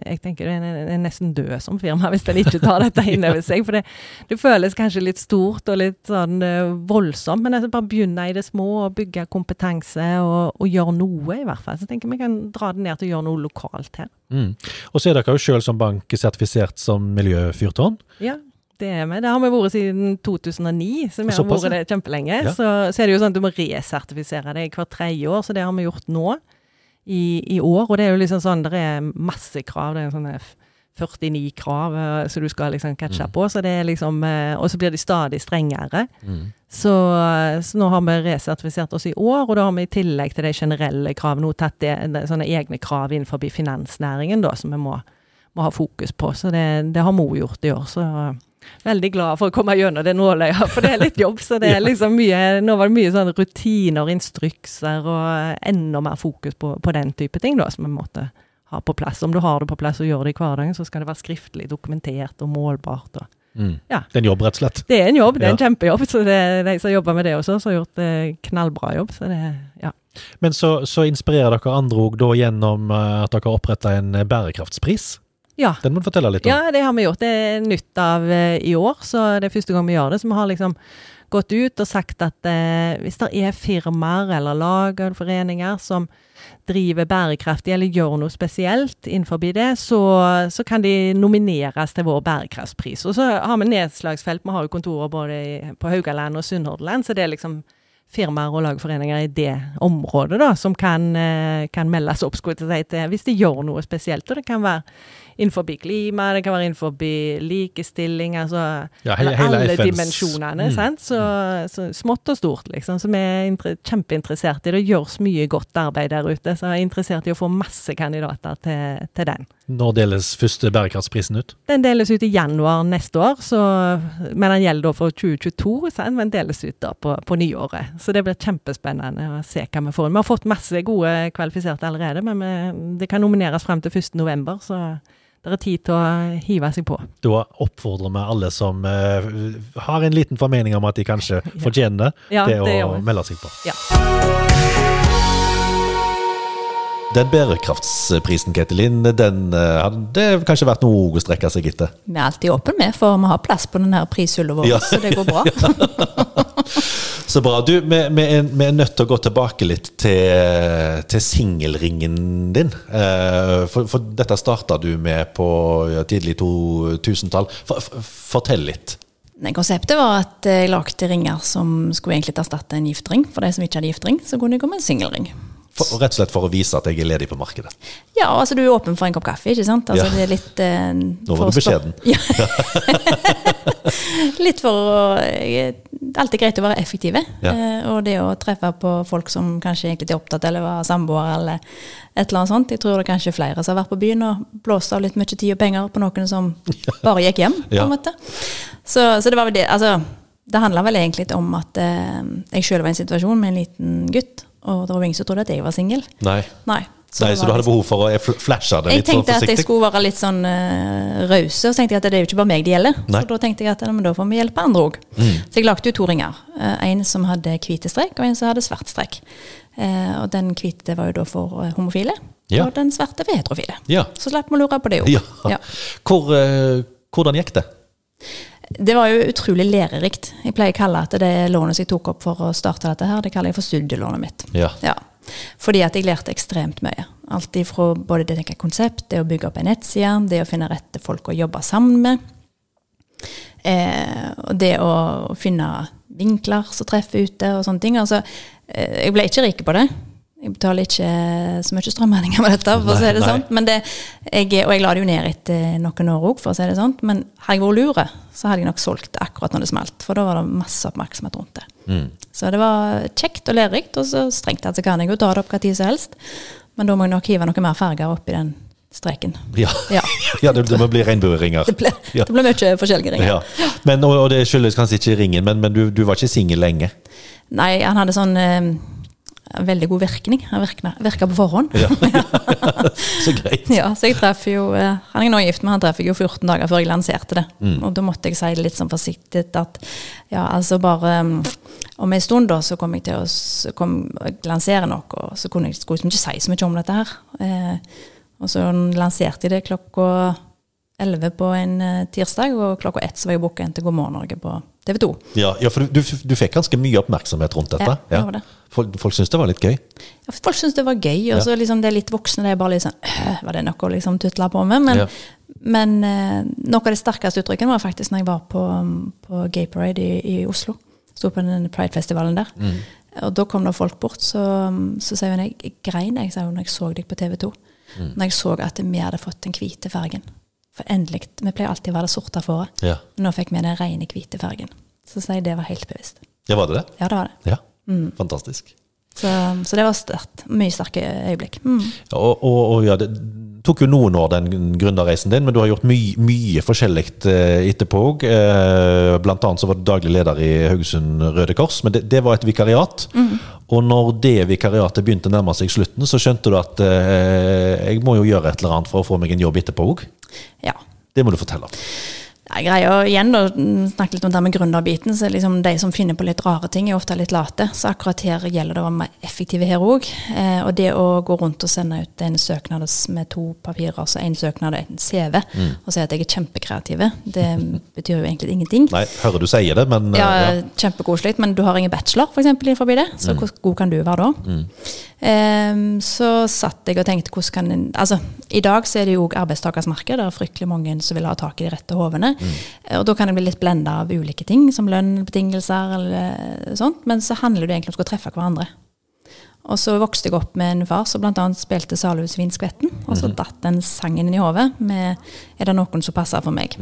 [SPEAKER 4] jeg tenker det er nesten død som firma hvis en ikke tar dette inn over seg. For det, det, føles kanskje litt stort og litt sånn uh, voldsomt. Men altså, bare begynne i det små og bygge kompetanse og, og gjøre noe, i hvert fall. Så jeg tenker vi kan dra det ned til å gjøre noe lokalt her.
[SPEAKER 1] Mm. Og så er dere jo sjøl som bank sertifisert som miljøfyrtårn.
[SPEAKER 4] Ja. Det er vi. Det har vi vært siden 2009, så vi har vært det kjempelenge. Ja. Så, så, er det jo sånn at du må resertifisere deg hvert tredje år, så det har vi gjort nå i, i, år. Og det er jo liksom sånn, det er masse krav. Det er sånne 49 krav som så du skal liksom catche mm. på. Så det er liksom, uh, og så blir de stadig strengere. Mm. Så, uh, så, nå har vi resertifisert oss i år, og da har vi i tillegg til de generelle kravene tatt det, det, sånne egne krav innenfor finansnæringen da, som vi må, må ha fokus på. Så det, det har Mo gjort i år. så veldig glad for å komme gjennom det nåløyet, for det er litt jobb. Så det er liksom mye Nå var det mye sånn rutiner, instrukser og enda mer fokus på, på den type ting, da, som vi måtte ha på plass. Om du har det på plass og gjør det i hverdagen, så skal det være skriftlig dokumentert og målbart. og
[SPEAKER 1] Mm. Ja. Det er en jobb, rett og slett?
[SPEAKER 4] Det er en jobb, det er en ja. kjempejobb. Så det er de som jobber med det også, som har gjort eh, knallbra jobb. Så det, ja.
[SPEAKER 1] Men så, så inspirerer dere andre òg gjennom eh, at dere har oppretta en eh, bærekraftspris?
[SPEAKER 4] Ja.
[SPEAKER 1] Den må du fortelle litt om.
[SPEAKER 4] Ja, det har vi gjort. Det er nytt av uh, i år, så det er første gang vi gjør det. Så vi har liksom gått ut og sagt at eh, hvis det er firmaer eller lag eller foreninger som driver bærekraftig eller gjør noe spesielt innenfor det, så, så, kan de nomineres til vår bærekraftspris. Og så har vi nedslagsfelt. Vi har jo kontorer både på Haugaland og Sunnhordland, så det er liksom firmaer og lagforeninger i det området da, som kan, uh, kan meldes opp skulle jeg til hvis de gjør noe spesielt. Og det kan være innenfor klima, det kan være innenfor likestilling, altså ja, he alle FNs. dimensjonene. Mm. Så, så, smått og stort, liksom. Så vi er kjempeinteressert i det. Det gjøres mye godt arbeid der ute, så jeg er interessert i å få masse kandidater til, til den.
[SPEAKER 1] Når deles første bærekraftsprisen ut?
[SPEAKER 4] Den deles ut i januar neste år, så, men den gjelder da for 2022, sant? men deles ut da på, på nyåret. Så det blir kjempespennende å se hva vi får. Vi har fått masse gode kvalifiserte allerede, men vi, det kan nomineres frem til 1.11. så det er tid til å hive seg på.
[SPEAKER 1] Da oppfordrer vi alle som uh, har en liten formening om at de kanskje fortjener ja, det, det å melde seg på. Ja. Den bærekraftsprisen, Ketilin, den uh, hadde kanskje vært noe å strekke seg etter?
[SPEAKER 3] Vi er alltid åpne med, for vi har plass på denne prishylla vår, ja. så det går bra.
[SPEAKER 1] Så bra. Du, vi, vi, er, vi, er, nødt til å gå tilbake litt til, til singelringen din. Eh, for, for, dette starta du med på tidlig 2000-tall. For, for, fortell litt.
[SPEAKER 3] Konseptet var at jeg lagde ringer som skulle egentlig erstatte en giftring. For de som ikke hadde giftring, så kunne jeg gå med en singelring.
[SPEAKER 1] For, rett og slett for å vise at jeg er ledig på markedet?
[SPEAKER 3] Ja, altså du er åpen for en kopp kaffe, ikke sant? Altså, ja. det er litt eh,
[SPEAKER 1] Nå var du beskjeden. Ja.
[SPEAKER 3] litt for å er alltid greit å være effektive. Ja. Eh, og det å treffe på folk som kanskje egentlig er opptatt eller var samboere eller et eller annet sånt. Jeg tror det er kanskje flere som har vært på byen og blåst av litt mye tid og penger på noen som bare gikk hjem, på en måte. Så, så det var vel det. Altså, det handla vel egentlig om at eh, jeg sjøl var i en situasjon med en liten gutt og det var ingen som trodde at jeg var singel.
[SPEAKER 1] Nei.
[SPEAKER 3] Nei.
[SPEAKER 1] Så, Nei, så du hadde liksom- behov for å flashe det litt
[SPEAKER 3] for forsiktig? Jeg tenkte at jeg skulle være litt sånn uh, rause, og så tenkte jeg at det er jo ikke bare meg det gjelder. Nei. Så da tenkte jeg at da får vi hjelpe andre òg. Mm. Så jeg lagde jo to ringer. Uh, en som hadde hvite strek, og en som hadde svart strek. Uh, og den hvite var jo da for homofile, ja. og den svarte for heterofile. Ja. Så slapp vi å lure på det òg. Ja.
[SPEAKER 1] Ja. Hvor, hvordan gikk det?
[SPEAKER 3] Det var jo utrolig lærerikt. Jeg pleier å kalle at det lånet som jeg tok opp for å starte dette her, det kaller jeg for studielånet mitt. Ja. ja. Fordi at jeg lærte ekstremt mye. Alt ifra både det tenker konsept, det å bygge opp en nettside, det å finne rette folk å jobbe sammen med. Eh, og det å finne vinkler som treffer ute, og sånne ting. Altså, eh, jeg ble ikke rik på det. Jeg betaler ikke så mye strømregninger med dette, for å si det sånn. Men det, jeg, og jeg la det jo ned etter noen år òg, for å si det sånn. Men hadde jeg vært lure, så hadde jeg nok solgt akkurat når det smalt. For da var det masse oppmerksomhet rundt det. Mm. Så det var kjekt og lærerikt, og så strengt tatt så kan jeg jo ta det opp hva tid som helst. Men da må jeg nok hive noe mer farger oppi den streken.
[SPEAKER 1] Ja,
[SPEAKER 3] Ja.
[SPEAKER 1] ja det, det må bli regnbueringer.
[SPEAKER 3] Det ble,
[SPEAKER 1] Ja.
[SPEAKER 3] det ble mye forskjellige ringer.
[SPEAKER 1] Ja. Men, og, og det skyldes kanskje ikke ringen, men, men du, du var ikke singel lenge.
[SPEAKER 3] Nei, han hadde sånn eh, veldig god virkning. Han virka, på forhånd.
[SPEAKER 1] Ja. Så greit.
[SPEAKER 3] Ja, så jeg traff jo eh, Han er nå gift, men han traff jeg jo 14 dager før jeg lanserte det.
[SPEAKER 1] Mm.
[SPEAKER 3] Og da måtte jeg si det litt sånn forsiktig at ja, altså bare um, Om en stund da, så kom jeg til å kom, lansere noe, og så kunne jeg skulle liksom ikke si så mye om dette her. Eh, og så lanserte jeg det klokka 11 på en eh, tirsdag, og klokka ett så var jeg booka inn til God morgen Norge på TV 2.
[SPEAKER 1] Ja, ja for du, du fikk ganske mye oppmerksomhet rundt dette.
[SPEAKER 3] Ja, var det.
[SPEAKER 1] Folk, folk syntes det var litt gøy.
[SPEAKER 3] Ja, Folk syntes det var gøy, og så liksom det er litt voksne det er bare litt sånn «Øh, Var det noe å liksom tutle på med? Men,
[SPEAKER 1] Ja.
[SPEAKER 3] men eh, noe av det sterkeste uttrykket var faktisk når jeg var på, på Gay Parade i, i Oslo. Sto på den Pride-festivalen der.
[SPEAKER 1] Mm.
[SPEAKER 3] Og da kom det folk bort, så, så sier hun jeg, jeg grein jeg, sa hun, når jeg så deg på TV 2.
[SPEAKER 1] Mm.
[SPEAKER 3] Når jeg så at vi hadde fått den hvite fargen. For endelig, Vi pleier alltid å være det sorte fåret.
[SPEAKER 1] Ja.
[SPEAKER 3] Nå fikk vi den rene hvite fargen. Så sier jeg det var helt bevisst.
[SPEAKER 1] ja, var det det?
[SPEAKER 3] Ja, det var det.
[SPEAKER 1] Ja.
[SPEAKER 3] Mm.
[SPEAKER 1] Fantastisk.
[SPEAKER 3] Så, så det var sterkt. Mye sterke øyeblikk. Mm.
[SPEAKER 1] Ja, Og, og, og ja, det tok jo noen år, den gründerreisen din, men du har gjort mye, mye forskjellig eh, etterpå òg. Eh, blant annet så var du daglig leder i Haugesund Røde Kors, men det, det var et vikariat. Og når det vikariatet begynte å nærme seg slutten, så skjønte du at eh, jeg må jo gjøre et eller annet for å få meg en jobb etterpå òg.
[SPEAKER 3] Ja.
[SPEAKER 1] Det må du fortelle.
[SPEAKER 3] Jeg greier igjen å snakke litt om det med gründerbiten. så liksom De som finner på litt rare ting, er ofte litt late. Så akkurat her gjelder det å være mer effektive her òg. Eh, og det å gå rundt og sende ut en søknad med to papirer, altså en søknad og en CV, og si at jeg er kjempekreativ, det betyr jo egentlig ingenting.
[SPEAKER 1] Nei, hører du sier det, men eh,
[SPEAKER 3] Ja,
[SPEAKER 1] ja.
[SPEAKER 3] Kjempekoselig, men du har ingen bachelor eksempel, forbi det. Så hvor god kan du være da? Ehm, så satt jeg og tenkte hvordan kan en, altså, I dag så er det jo òg arbeidstakersmarked. Det er fryktelig mange som vil ha tak i de rette hodene. Eh, Og da kan jeg bli litt blenda av ulike ting, som lønn, betingelser eller sånt. Men så handler det egentlig om å skulle treffe hverandre. Og så vokste jeg opp med en far som bl.a. spilte Salhus Vindskvetten. Og så datt den sangen inn i hodet med 'Er det noen som passer for meg'?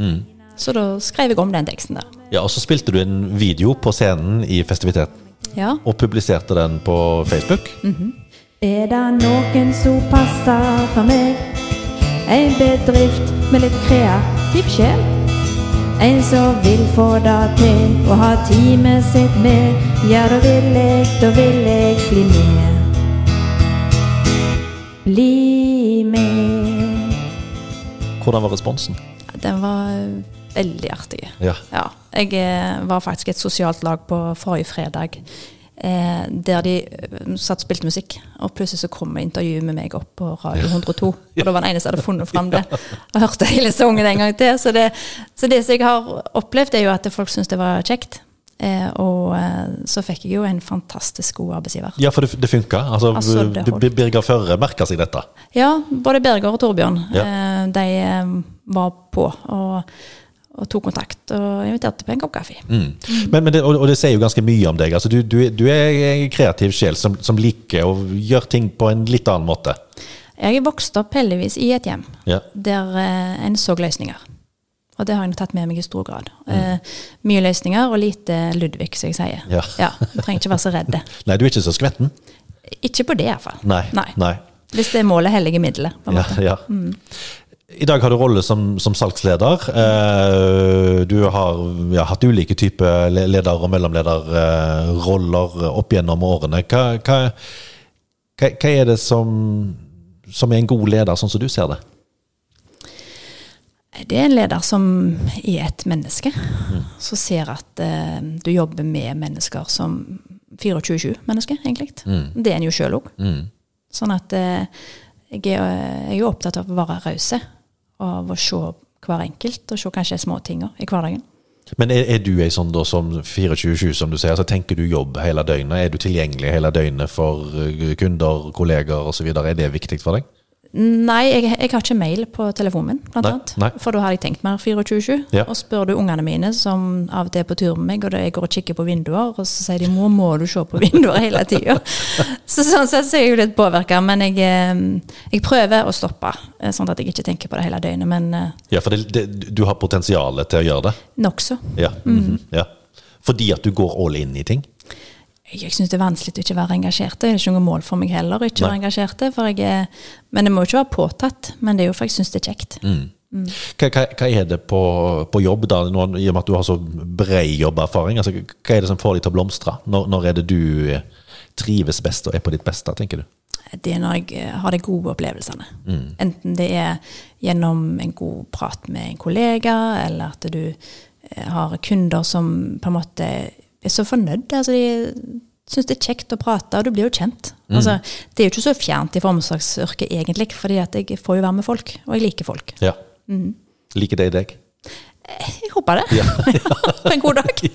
[SPEAKER 3] Så da skrev jeg om den teksten der.
[SPEAKER 1] ja, og så spilte du en video på scenen i festiviteten,
[SPEAKER 3] Ja.
[SPEAKER 1] og publiserte den på Facebook.
[SPEAKER 5] Er det noen som passer for meg? En bedrift med litt kreativ sjel. En som vil få det til å ha teamet sitt med. Ja, da vil jeg, da vil jeg bli med. Bli med.
[SPEAKER 1] Hvordan var responsen?
[SPEAKER 3] Den var veldig artig.
[SPEAKER 1] Ja.
[SPEAKER 3] Ja. Jeg eh, var faktisk et sosialt lag på forrige fredag. Eh, der de eh, satt og spilte musikk, og plutselig så kom intervjuet med meg opp på Radio 102. Og det var den eneste som hadde funnet fram det. Og hørte hele sangen en gang til. Så det, så det som jeg har opplevd, er jo at folk syns det var kjekt. Eh, og eh, så fikk jeg jo en fantastisk god arbeidsgiver.
[SPEAKER 1] Ja, for det, det funka. Altså,
[SPEAKER 3] Altså, det
[SPEAKER 1] Birger Førre merka seg dette.
[SPEAKER 3] Ja, både Birger og Torbjørn.
[SPEAKER 1] Ja.
[SPEAKER 3] Eh, de eh, var på og, og tok kontakt og inviterte på en kopp kaffe.
[SPEAKER 1] Mm. Men, men det, og, og det sier jo ganske mye om deg. Altså, du, du, du er en kreativ sjel som, som liker å gjøre ting på en litt annen måte.
[SPEAKER 3] Jeg er vokst opp heldigvis i et hjem
[SPEAKER 1] Ja.
[SPEAKER 3] der eh, en så løsninger. Og det har jeg tatt med meg i stor grad. Eh, mye løsninger og lite Ludvig, som jeg sier.
[SPEAKER 1] Ja.
[SPEAKER 3] Du trenger ikke være så redd.
[SPEAKER 1] Nei, du er ikke så skvetten.
[SPEAKER 3] Ikke på det, iallfall.
[SPEAKER 1] Nei. Nei.
[SPEAKER 3] Hvis det er målet hellige middelet. på en
[SPEAKER 1] Ja,
[SPEAKER 3] måte.
[SPEAKER 1] I dag har du rolle som, som salgsleder. Eh, du har ja, hatt ulike typer leder- og mellomlederroller opp gjennom årene. Hva, hva, hva, er det som, som er en god leder, sånn som du ser det?
[SPEAKER 3] Det er en leder som er et menneske, som ser at eh, du jobber med mennesker som 24-7-mennesker, egentlig. Det er en jo sjøl òg. Sånn at eh, jeg, er, jeg er opptatt av å være rause, av å se hver enkelt, og se kanskje små tinga i hverdagen.
[SPEAKER 1] Men er, er du ei sånn da som 24-7, som du sier, så tenker du jobb hele døgnet? Er du tilgjengelig hele døgnet for eh, kunder, kolleger osv.? Er det viktig for deg?
[SPEAKER 3] Nei, jeg, jeg har ikke mail på telefonen min, blant
[SPEAKER 1] Nei,
[SPEAKER 3] annet.
[SPEAKER 1] nei.
[SPEAKER 3] For da hadde jeg tenkt mer 24-7.
[SPEAKER 1] Ja.
[SPEAKER 3] Og spør du ungene mine, som av og til er på tur med meg, og da jeg går og kikker på vinduer, og så sier de 'mor, må du se på vinduer hele tida'? så sånn sett så er jeg jo litt påvirka, men jeg, eh, jeg prøver å stoppe, eh, sånn at jeg ikke tenker på det hele døgnet. Men eh,
[SPEAKER 1] Ja, for det, det, du har potensialet til å gjøre det?
[SPEAKER 3] nokså.
[SPEAKER 1] Ja. mhm, ja. Fordi at du går all in i ting?
[SPEAKER 3] Jeg syns det er vanskelig å ikke være engasjert. Det er ikke noe mål for meg heller å ikke
[SPEAKER 1] Nei.
[SPEAKER 3] være engasjert. Er, men det må jo ikke være påtatt. Men det er jo for jeg syns det er kjekt.
[SPEAKER 1] Mm. Hva, hva, hva er det på, på jobb, da, nå, i og med at du har så bred jobberfaring? Altså, hva er det som får deg til å blomstre? Når, når er det du eh, trives best og er på ditt beste, tenker du?
[SPEAKER 3] Det er når jeg eh, har de gode opplevelsene. Enten det er gjennom en god prat med en kollega, eller at du eh, har kunder som på en måte er så fornøyd. Altså de syns det er kjekt å prate, og du blir jo kjent. Altså, det er jo ikke så fjernt fra omsorgsyrket egentlig, fordi jeg får jo være med folk, og jeg liker folk.
[SPEAKER 1] Ja. Liker de deg?
[SPEAKER 3] Jeg håper det. På en god dag.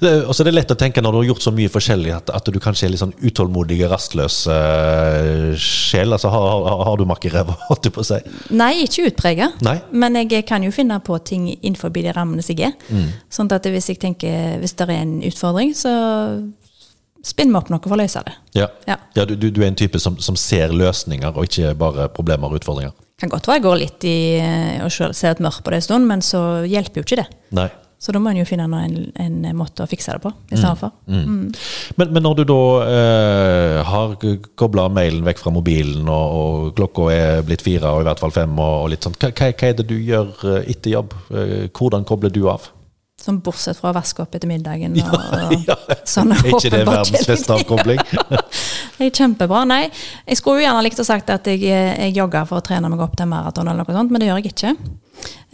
[SPEAKER 1] Det, og så er det lett å tenke når du har gjort så mye forskjellig, at, at du kanskje er litt sånn utålmodig, rastløs uh, sjel. Altså, har, har, har du makk i ræva, holdt jeg på å si?
[SPEAKER 3] Nei, ikke utprega. Men jeg kan jo finne på ting innenfor de rammene som jeg er.
[SPEAKER 1] Mm.
[SPEAKER 3] Sånn at hvis jeg tenker, hvis det er en utfordring, så spinner vi opp noe for å løse det.
[SPEAKER 1] Ja.
[SPEAKER 3] Ja.
[SPEAKER 1] ja du, du, du er en type som, som ser løsninger, og ikke bare problemer og utfordringer.
[SPEAKER 3] Kan godt være jeg går litt i å og ser et mørkt på det en stund, men så hjelper jo ikke det.
[SPEAKER 1] Nei.
[SPEAKER 3] Så da må en jo finne en, en måte å fikse det på i stedet for.
[SPEAKER 1] Men, men når du da eh, har kobla mailen vekk fra mobilen, og, og klokka er blitt fire, og i hvert fall fem, og, og litt sånn, hva, hva er det du gjør eh, etter jobb? Eh, Hvordan kobler du av?
[SPEAKER 3] Sånn bortsett fra å vaske opp etter middagen og, ja,
[SPEAKER 1] Ja.
[SPEAKER 3] sånne
[SPEAKER 1] Er ikke det verdens beste avkobling?
[SPEAKER 3] Det er kjempebra. Nei, jeg skulle jo gjerne likt å sagt at jeg, jeg jogger for å trene meg opp til maraton, eller noe sånt, men det gjør jeg ikke.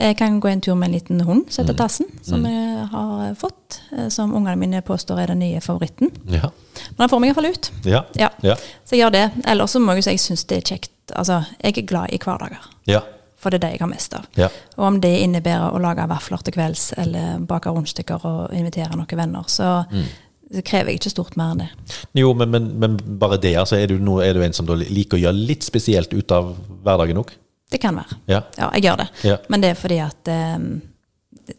[SPEAKER 3] Jeg kan gå en tur med en liten hund som heter Tassen, som jeg har fått, eh, som ungene mine påstår er den nye favoritten.
[SPEAKER 1] Ja.
[SPEAKER 3] Men han får meg iallfall ut.
[SPEAKER 1] Ja.
[SPEAKER 3] Ja.
[SPEAKER 1] Ja.
[SPEAKER 3] Så jeg gjør det. Ellers så må jeg si jeg syns det er kjekt. Altså, jeg er glad i hverdager.
[SPEAKER 1] ja.
[SPEAKER 3] For det er det jeg har mest av.
[SPEAKER 1] Ja.
[SPEAKER 3] Og om det innebærer å lage vafler til kvelds, eller bake rundstykker og invitere noen venner, så
[SPEAKER 1] Mm.
[SPEAKER 3] Det krever jeg ikke stort mer enn det.
[SPEAKER 1] Jo, men, men, men bare det. Altså, er, du no, er du en som liker å gjøre litt spesielt ut av hverdagen òg?
[SPEAKER 3] Det kan være.
[SPEAKER 1] Ja.
[SPEAKER 3] Ja, jeg gjør det.
[SPEAKER 1] Ja.
[SPEAKER 3] Men det er fordi at um,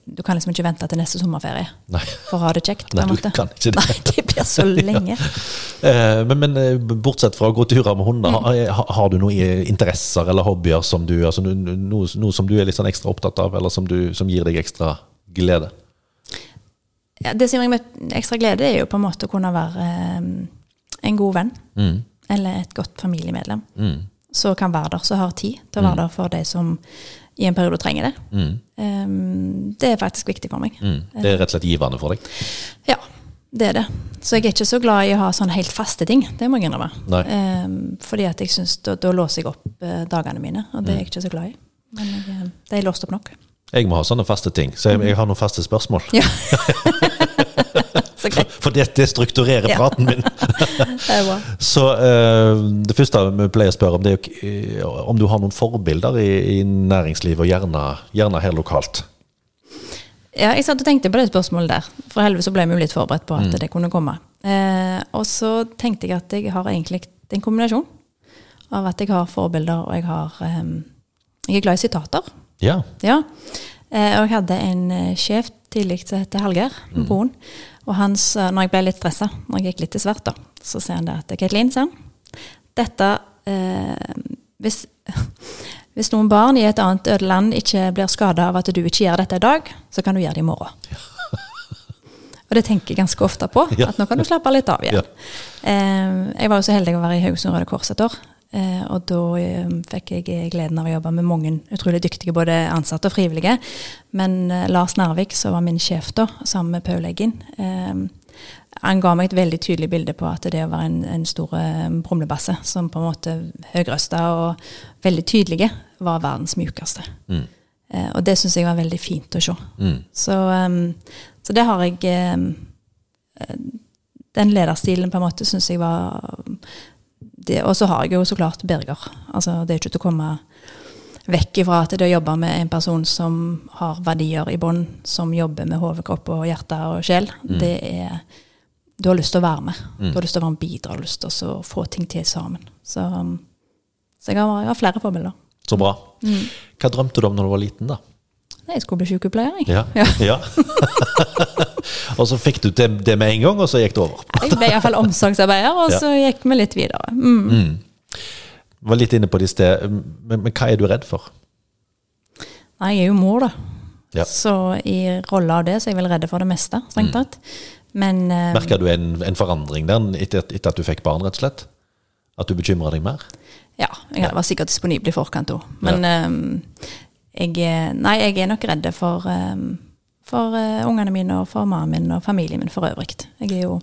[SPEAKER 3] du kan liksom ikke vente til neste sommerferie
[SPEAKER 1] Nei.
[SPEAKER 3] for å ha det kjekt.
[SPEAKER 1] Nei, du kan ikke det.
[SPEAKER 3] Nei, det blir så lenge.
[SPEAKER 1] ja. men, men eh, bortsett fra å gå turer med hunder, har, har du noen eh, interesser eller hobbyer som du, altså, noe, noe som du er litt sånn ekstra opptatt av, eller som, du, som gir deg ekstra glede?
[SPEAKER 3] Ja, det som gir meg ekstra glede, er jo på en måte å kunne være eh, en god venn.
[SPEAKER 1] Mm.
[SPEAKER 3] Eller et godt familiemedlem.
[SPEAKER 1] Mm.
[SPEAKER 3] Så kan være der, så har tid til å være der for de som i en periode trenger det.
[SPEAKER 1] Mm.
[SPEAKER 3] Eh, det er faktisk viktig for meg.
[SPEAKER 1] Mm. Det er rett og slett givende for deg?
[SPEAKER 3] Ja, det er det. Så jeg er ikke så glad i å ha sånne helt faste ting. Det må jeg innrømme. Eh, fordi at jeg synes, da, da låser jeg opp uh, dagene mine, og det er jeg ikke så glad i. Men jeg, eh, det er låst opp nok.
[SPEAKER 1] Jeg må ha sånne faste ting, så jeg, jeg har noen faste spørsmål.
[SPEAKER 3] Ja. greit.
[SPEAKER 1] For det, det strukturerer
[SPEAKER 3] Ja.
[SPEAKER 1] praten min.
[SPEAKER 3] Det er bra.
[SPEAKER 1] Så uh, det første vi pleier å spørre om, det er eh, om du har noen forbilder i, i næringslivet, og gjerne, gjerne her lokalt.
[SPEAKER 3] Ja, jeg satt og tenkte på det spørsmålet der. For helvete så ble vi jo litt forberedt på at
[SPEAKER 1] Mm.
[SPEAKER 3] det kunne komme. Uh, og så tenkte jeg at jeg har egentlig en kombinasjon av at jeg har forbilder, og jeg har um, Jeg er glad i sitater.
[SPEAKER 1] Ja.
[SPEAKER 3] Ja. Eh, og jeg hadde en eh, sjef tidlig som heter Hallgeir
[SPEAKER 1] Mm.
[SPEAKER 3] Boen. Og han sa, når jeg ble litt stressa, når jeg gikk litt til svart, da, så sier han det at Kaitlin, sier han, dette eh, hvis, hvis noen barn i et annet øde land ikke blir skada av at du ikke gjør dette i dag, så kan du gjøre det i morgen. Og det tenker jeg ganske ofte på. At nå kan du slappe litt av igjen.
[SPEAKER 1] Ja.
[SPEAKER 3] Eh, jeg var jo så heldig å være i Haugesund Røde Kors et år. Eh, og da eh, fikk jeg gleden av å jobbe med mange utrolig dyktige både ansatte og frivillige. Men eh, Lars Narvik, som var min sjef da, sammen med Paul Eggen, eh, han ga meg et veldig tydelig bilde på at det å være en, en stor eh, brumlebasse, som på en måte høyrøsta og veldig tydelige, var verdens mjukeste.
[SPEAKER 1] Mm.
[SPEAKER 3] Eh, og det syns jeg var veldig fint å se.
[SPEAKER 1] Mm.
[SPEAKER 3] Så, um, så det har jeg um, eh, Den lederstilen på en måte syns jeg var Og så har jeg jo så klart Birger. Altså, det er ikke til å komme vekk ifra at det å jobbe med en person som har verdier i bånn, som jobber med hode, kropp og hjerte og sjel, det er Du har lyst til å være med. Du har lyst til å være med bidra, du har lyst til å få ting til sammen. Så, um, så jeg, har, jeg har flere forbilder.
[SPEAKER 1] Så bra. Hva drømte du om når du var liten, da?
[SPEAKER 3] Jeg skulle bli sykepleier, jeg.
[SPEAKER 1] Ja.
[SPEAKER 3] Ja.
[SPEAKER 1] ja. og så fikk du det, det med en gang, og så gikk det over.
[SPEAKER 3] Jeg ble iallfall omsorgsarbeider, og
[SPEAKER 1] Ja.
[SPEAKER 3] så gikk vi litt videre. Mm.
[SPEAKER 1] Var litt inne på det i sted, men, men hva er du redd for?
[SPEAKER 3] Nei, jeg er jo mor, da.
[SPEAKER 1] Ja.
[SPEAKER 3] Så i rolle av det så er jeg vel redd for det meste,
[SPEAKER 1] Mm.
[SPEAKER 3] strengt tatt. Men uh,
[SPEAKER 1] Merka du en, en forandring der etter, etter at du fikk barn, rett og slett? At du bekymra deg mer?
[SPEAKER 3] ja, jeg var sikkert disponibel i forkant òg. Men eh, jeg, nei, jeg er nok redd for, eh, for eh, ungene mine og for mannen min og familien min for øvrig. Jeg er jo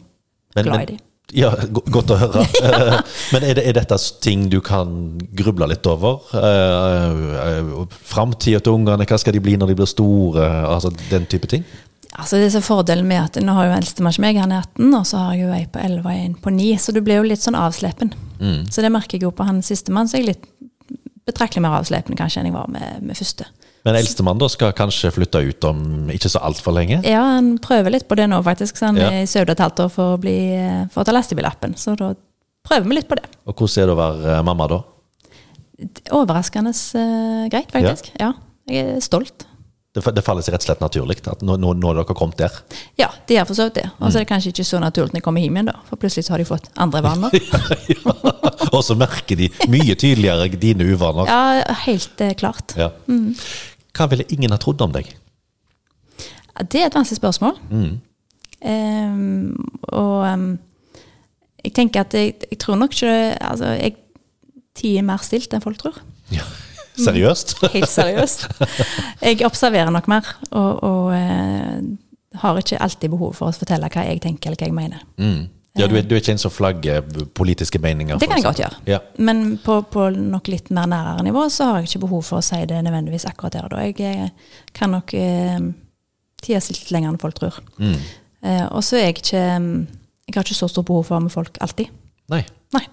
[SPEAKER 1] Men-
[SPEAKER 3] glad i dem.
[SPEAKER 1] Ja, godt å høre. Eh, Men er, det, er dette ting du kan gruble litt over? Uh, Framtida til ungene, hva skal de bli når de blir store? Altså Den type ting?
[SPEAKER 3] Altså det er så Fordelen med at nå har jo eldstemann ikke meg, han er 18, og så har jeg jo ei på 11 og en på 9, så du blir jo litt sånn avslepen. Så det merker jeg jo på han sistemann, så jeg er litt betraktelig mer avslepende kanskje enn jeg var med, med første.
[SPEAKER 1] Men eldstemann skal kanskje flytte ut om ikke så altfor lenge?
[SPEAKER 3] Ja, han prøver litt på det nå, faktisk. Så han
[SPEAKER 1] Ja.
[SPEAKER 3] er i Sauda et halvt år for å, bli, for å ta lastebillappen. Så da prøver vi litt på det.
[SPEAKER 1] Og hvordan er det å være eh, mamma da?
[SPEAKER 3] Overraskende eh, greit, faktisk. Ja. Jeg er stolt.
[SPEAKER 1] Det, det faller seg rett og slett naturlig at nå, nå, nå er dere kommet der.
[SPEAKER 3] Ja, de har for det. Og så er det kanskje ikke så naturlig når de kommer hjem igjen, da. For plutselig så har de fått andre vaner.
[SPEAKER 1] ja. Og så merker de mye tydeligere dine uvaner.
[SPEAKER 3] Ja, helt eh, klart.
[SPEAKER 1] Ja. Hva ville ingen ha trodd om deg?
[SPEAKER 3] Det er et vanskelig spørsmål. Ehm, og um, jeg tenker at jeg, jeg tror nok ikke altså, jeg, Tid er mer stilt enn folk tror.
[SPEAKER 1] Ja. Seriøst?
[SPEAKER 3] Helt seriøst. Jeg observerer nok mer, og, og uh, har ikke alltid behov for å fortelle hva jeg tenker eller hva jeg mener.
[SPEAKER 1] Mm. Ja, du er, du er ikke en som flagger politiske meninger?
[SPEAKER 3] Det kan jeg godt gjøre.
[SPEAKER 1] Ja.
[SPEAKER 3] Men på, på nok litt mer nærere nivå så har jeg ikke behov for å si det nødvendigvis akkurat der og da. Jeg eh, kan nok eh, tida si litt lenger enn folk tror.
[SPEAKER 1] Mm.
[SPEAKER 3] Eh, og så er jeg ikke mm, Jeg har ikke så stort behov for å være med folk alltid.
[SPEAKER 1] Nei.
[SPEAKER 3] Nei.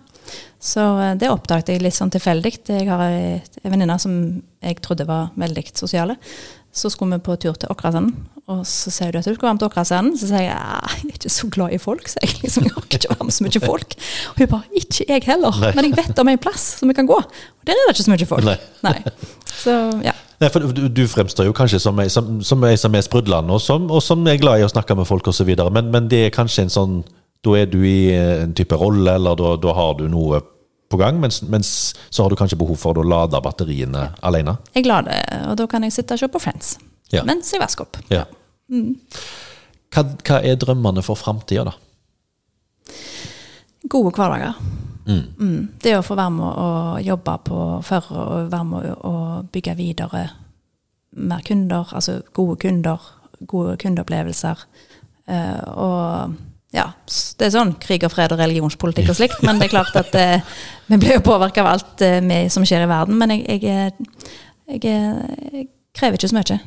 [SPEAKER 3] Så eh, det oppdaget jeg litt sånn tilfeldig. Jeg har ei venninne som jeg trodde var veldig sosiale. Så skulle vi på tur til Åkrasanden, og så sier du at du skal være med til Åkrasanden. Så sier jeg ja, jeg er ikke så glad i folk, så jeg liksom, jeg orker ikke å være med så mye folk. Og hun bare ikke jeg heller,
[SPEAKER 1] Nei.
[SPEAKER 3] men jeg vet om en plass som vi kan gå. Og der er det ikke så mye folk.
[SPEAKER 1] Nei.
[SPEAKER 3] Så ja.
[SPEAKER 1] Nei, for du, du fremstår jo kanskje som ei som, som, som er sprudlende, og som, og som er glad i å snakke med folk osv., men, men det er kanskje en sånn Da er du i en type rolle, eller da, da har du noe på gang, mens, mens så har du kanskje behov for å lade batteriene alene.
[SPEAKER 3] Jeg lader, og da kan jeg sitte og se på Friends
[SPEAKER 1] Ja.
[SPEAKER 3] mens jeg vasker opp.
[SPEAKER 1] Ja. Hva, hva er drømmene for framtida, da?
[SPEAKER 3] Gode hverdager. Mm. Det å få være med å jobbe på Førre og være med å bygge videre mer kunder, altså gode kunder, gode kundeopplevelser. Eh, og ja, det er sånn krig og fred og religionspolitikk og slikt, men det er klart at eh, vi blir jo påvirka av alt eh, med, som skjer i verden. Men jeg, jeg, er- jeg, jeg krever ikke så mye,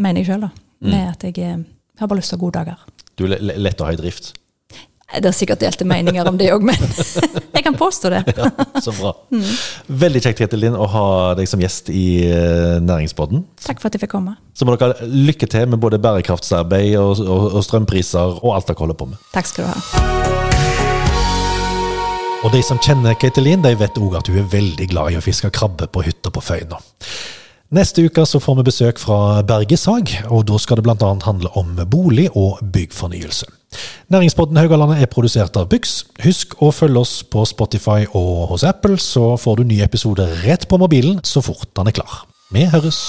[SPEAKER 3] mener jeg sjøl, da. Med at jeg eh, har bare lyst til å gode dager.
[SPEAKER 1] Du er lett å ha i drift.
[SPEAKER 3] Det er sikkert delte meninger om det òg, men jeg kan påstå det.
[SPEAKER 1] Ja, så bra. Veldig kjekt, Grete å ha deg som gjest i Næringsbåten. Næringspodden.
[SPEAKER 3] Takk for at jeg fikk komme.
[SPEAKER 1] Så må dere ha lykke til med både bærekraftsarbeid og, og, og strømpriser og alt dere holder på med.
[SPEAKER 3] Takk skal du ha.
[SPEAKER 1] Og de som kjenner Keitelin, de vet òg at hun er veldig glad i å fiske krabbe på hytta på Føyna. Neste uke så får vi besøk fra Berge Sag, og da skal det bl.a. handle om bolig- og byggfornyelse. Næringspodden Haugalandet er produsert av Byx. Husk å følge oss på Spotify og hos Apple, så får du ny episode rett på mobilen så fort den er klar. Vi høres!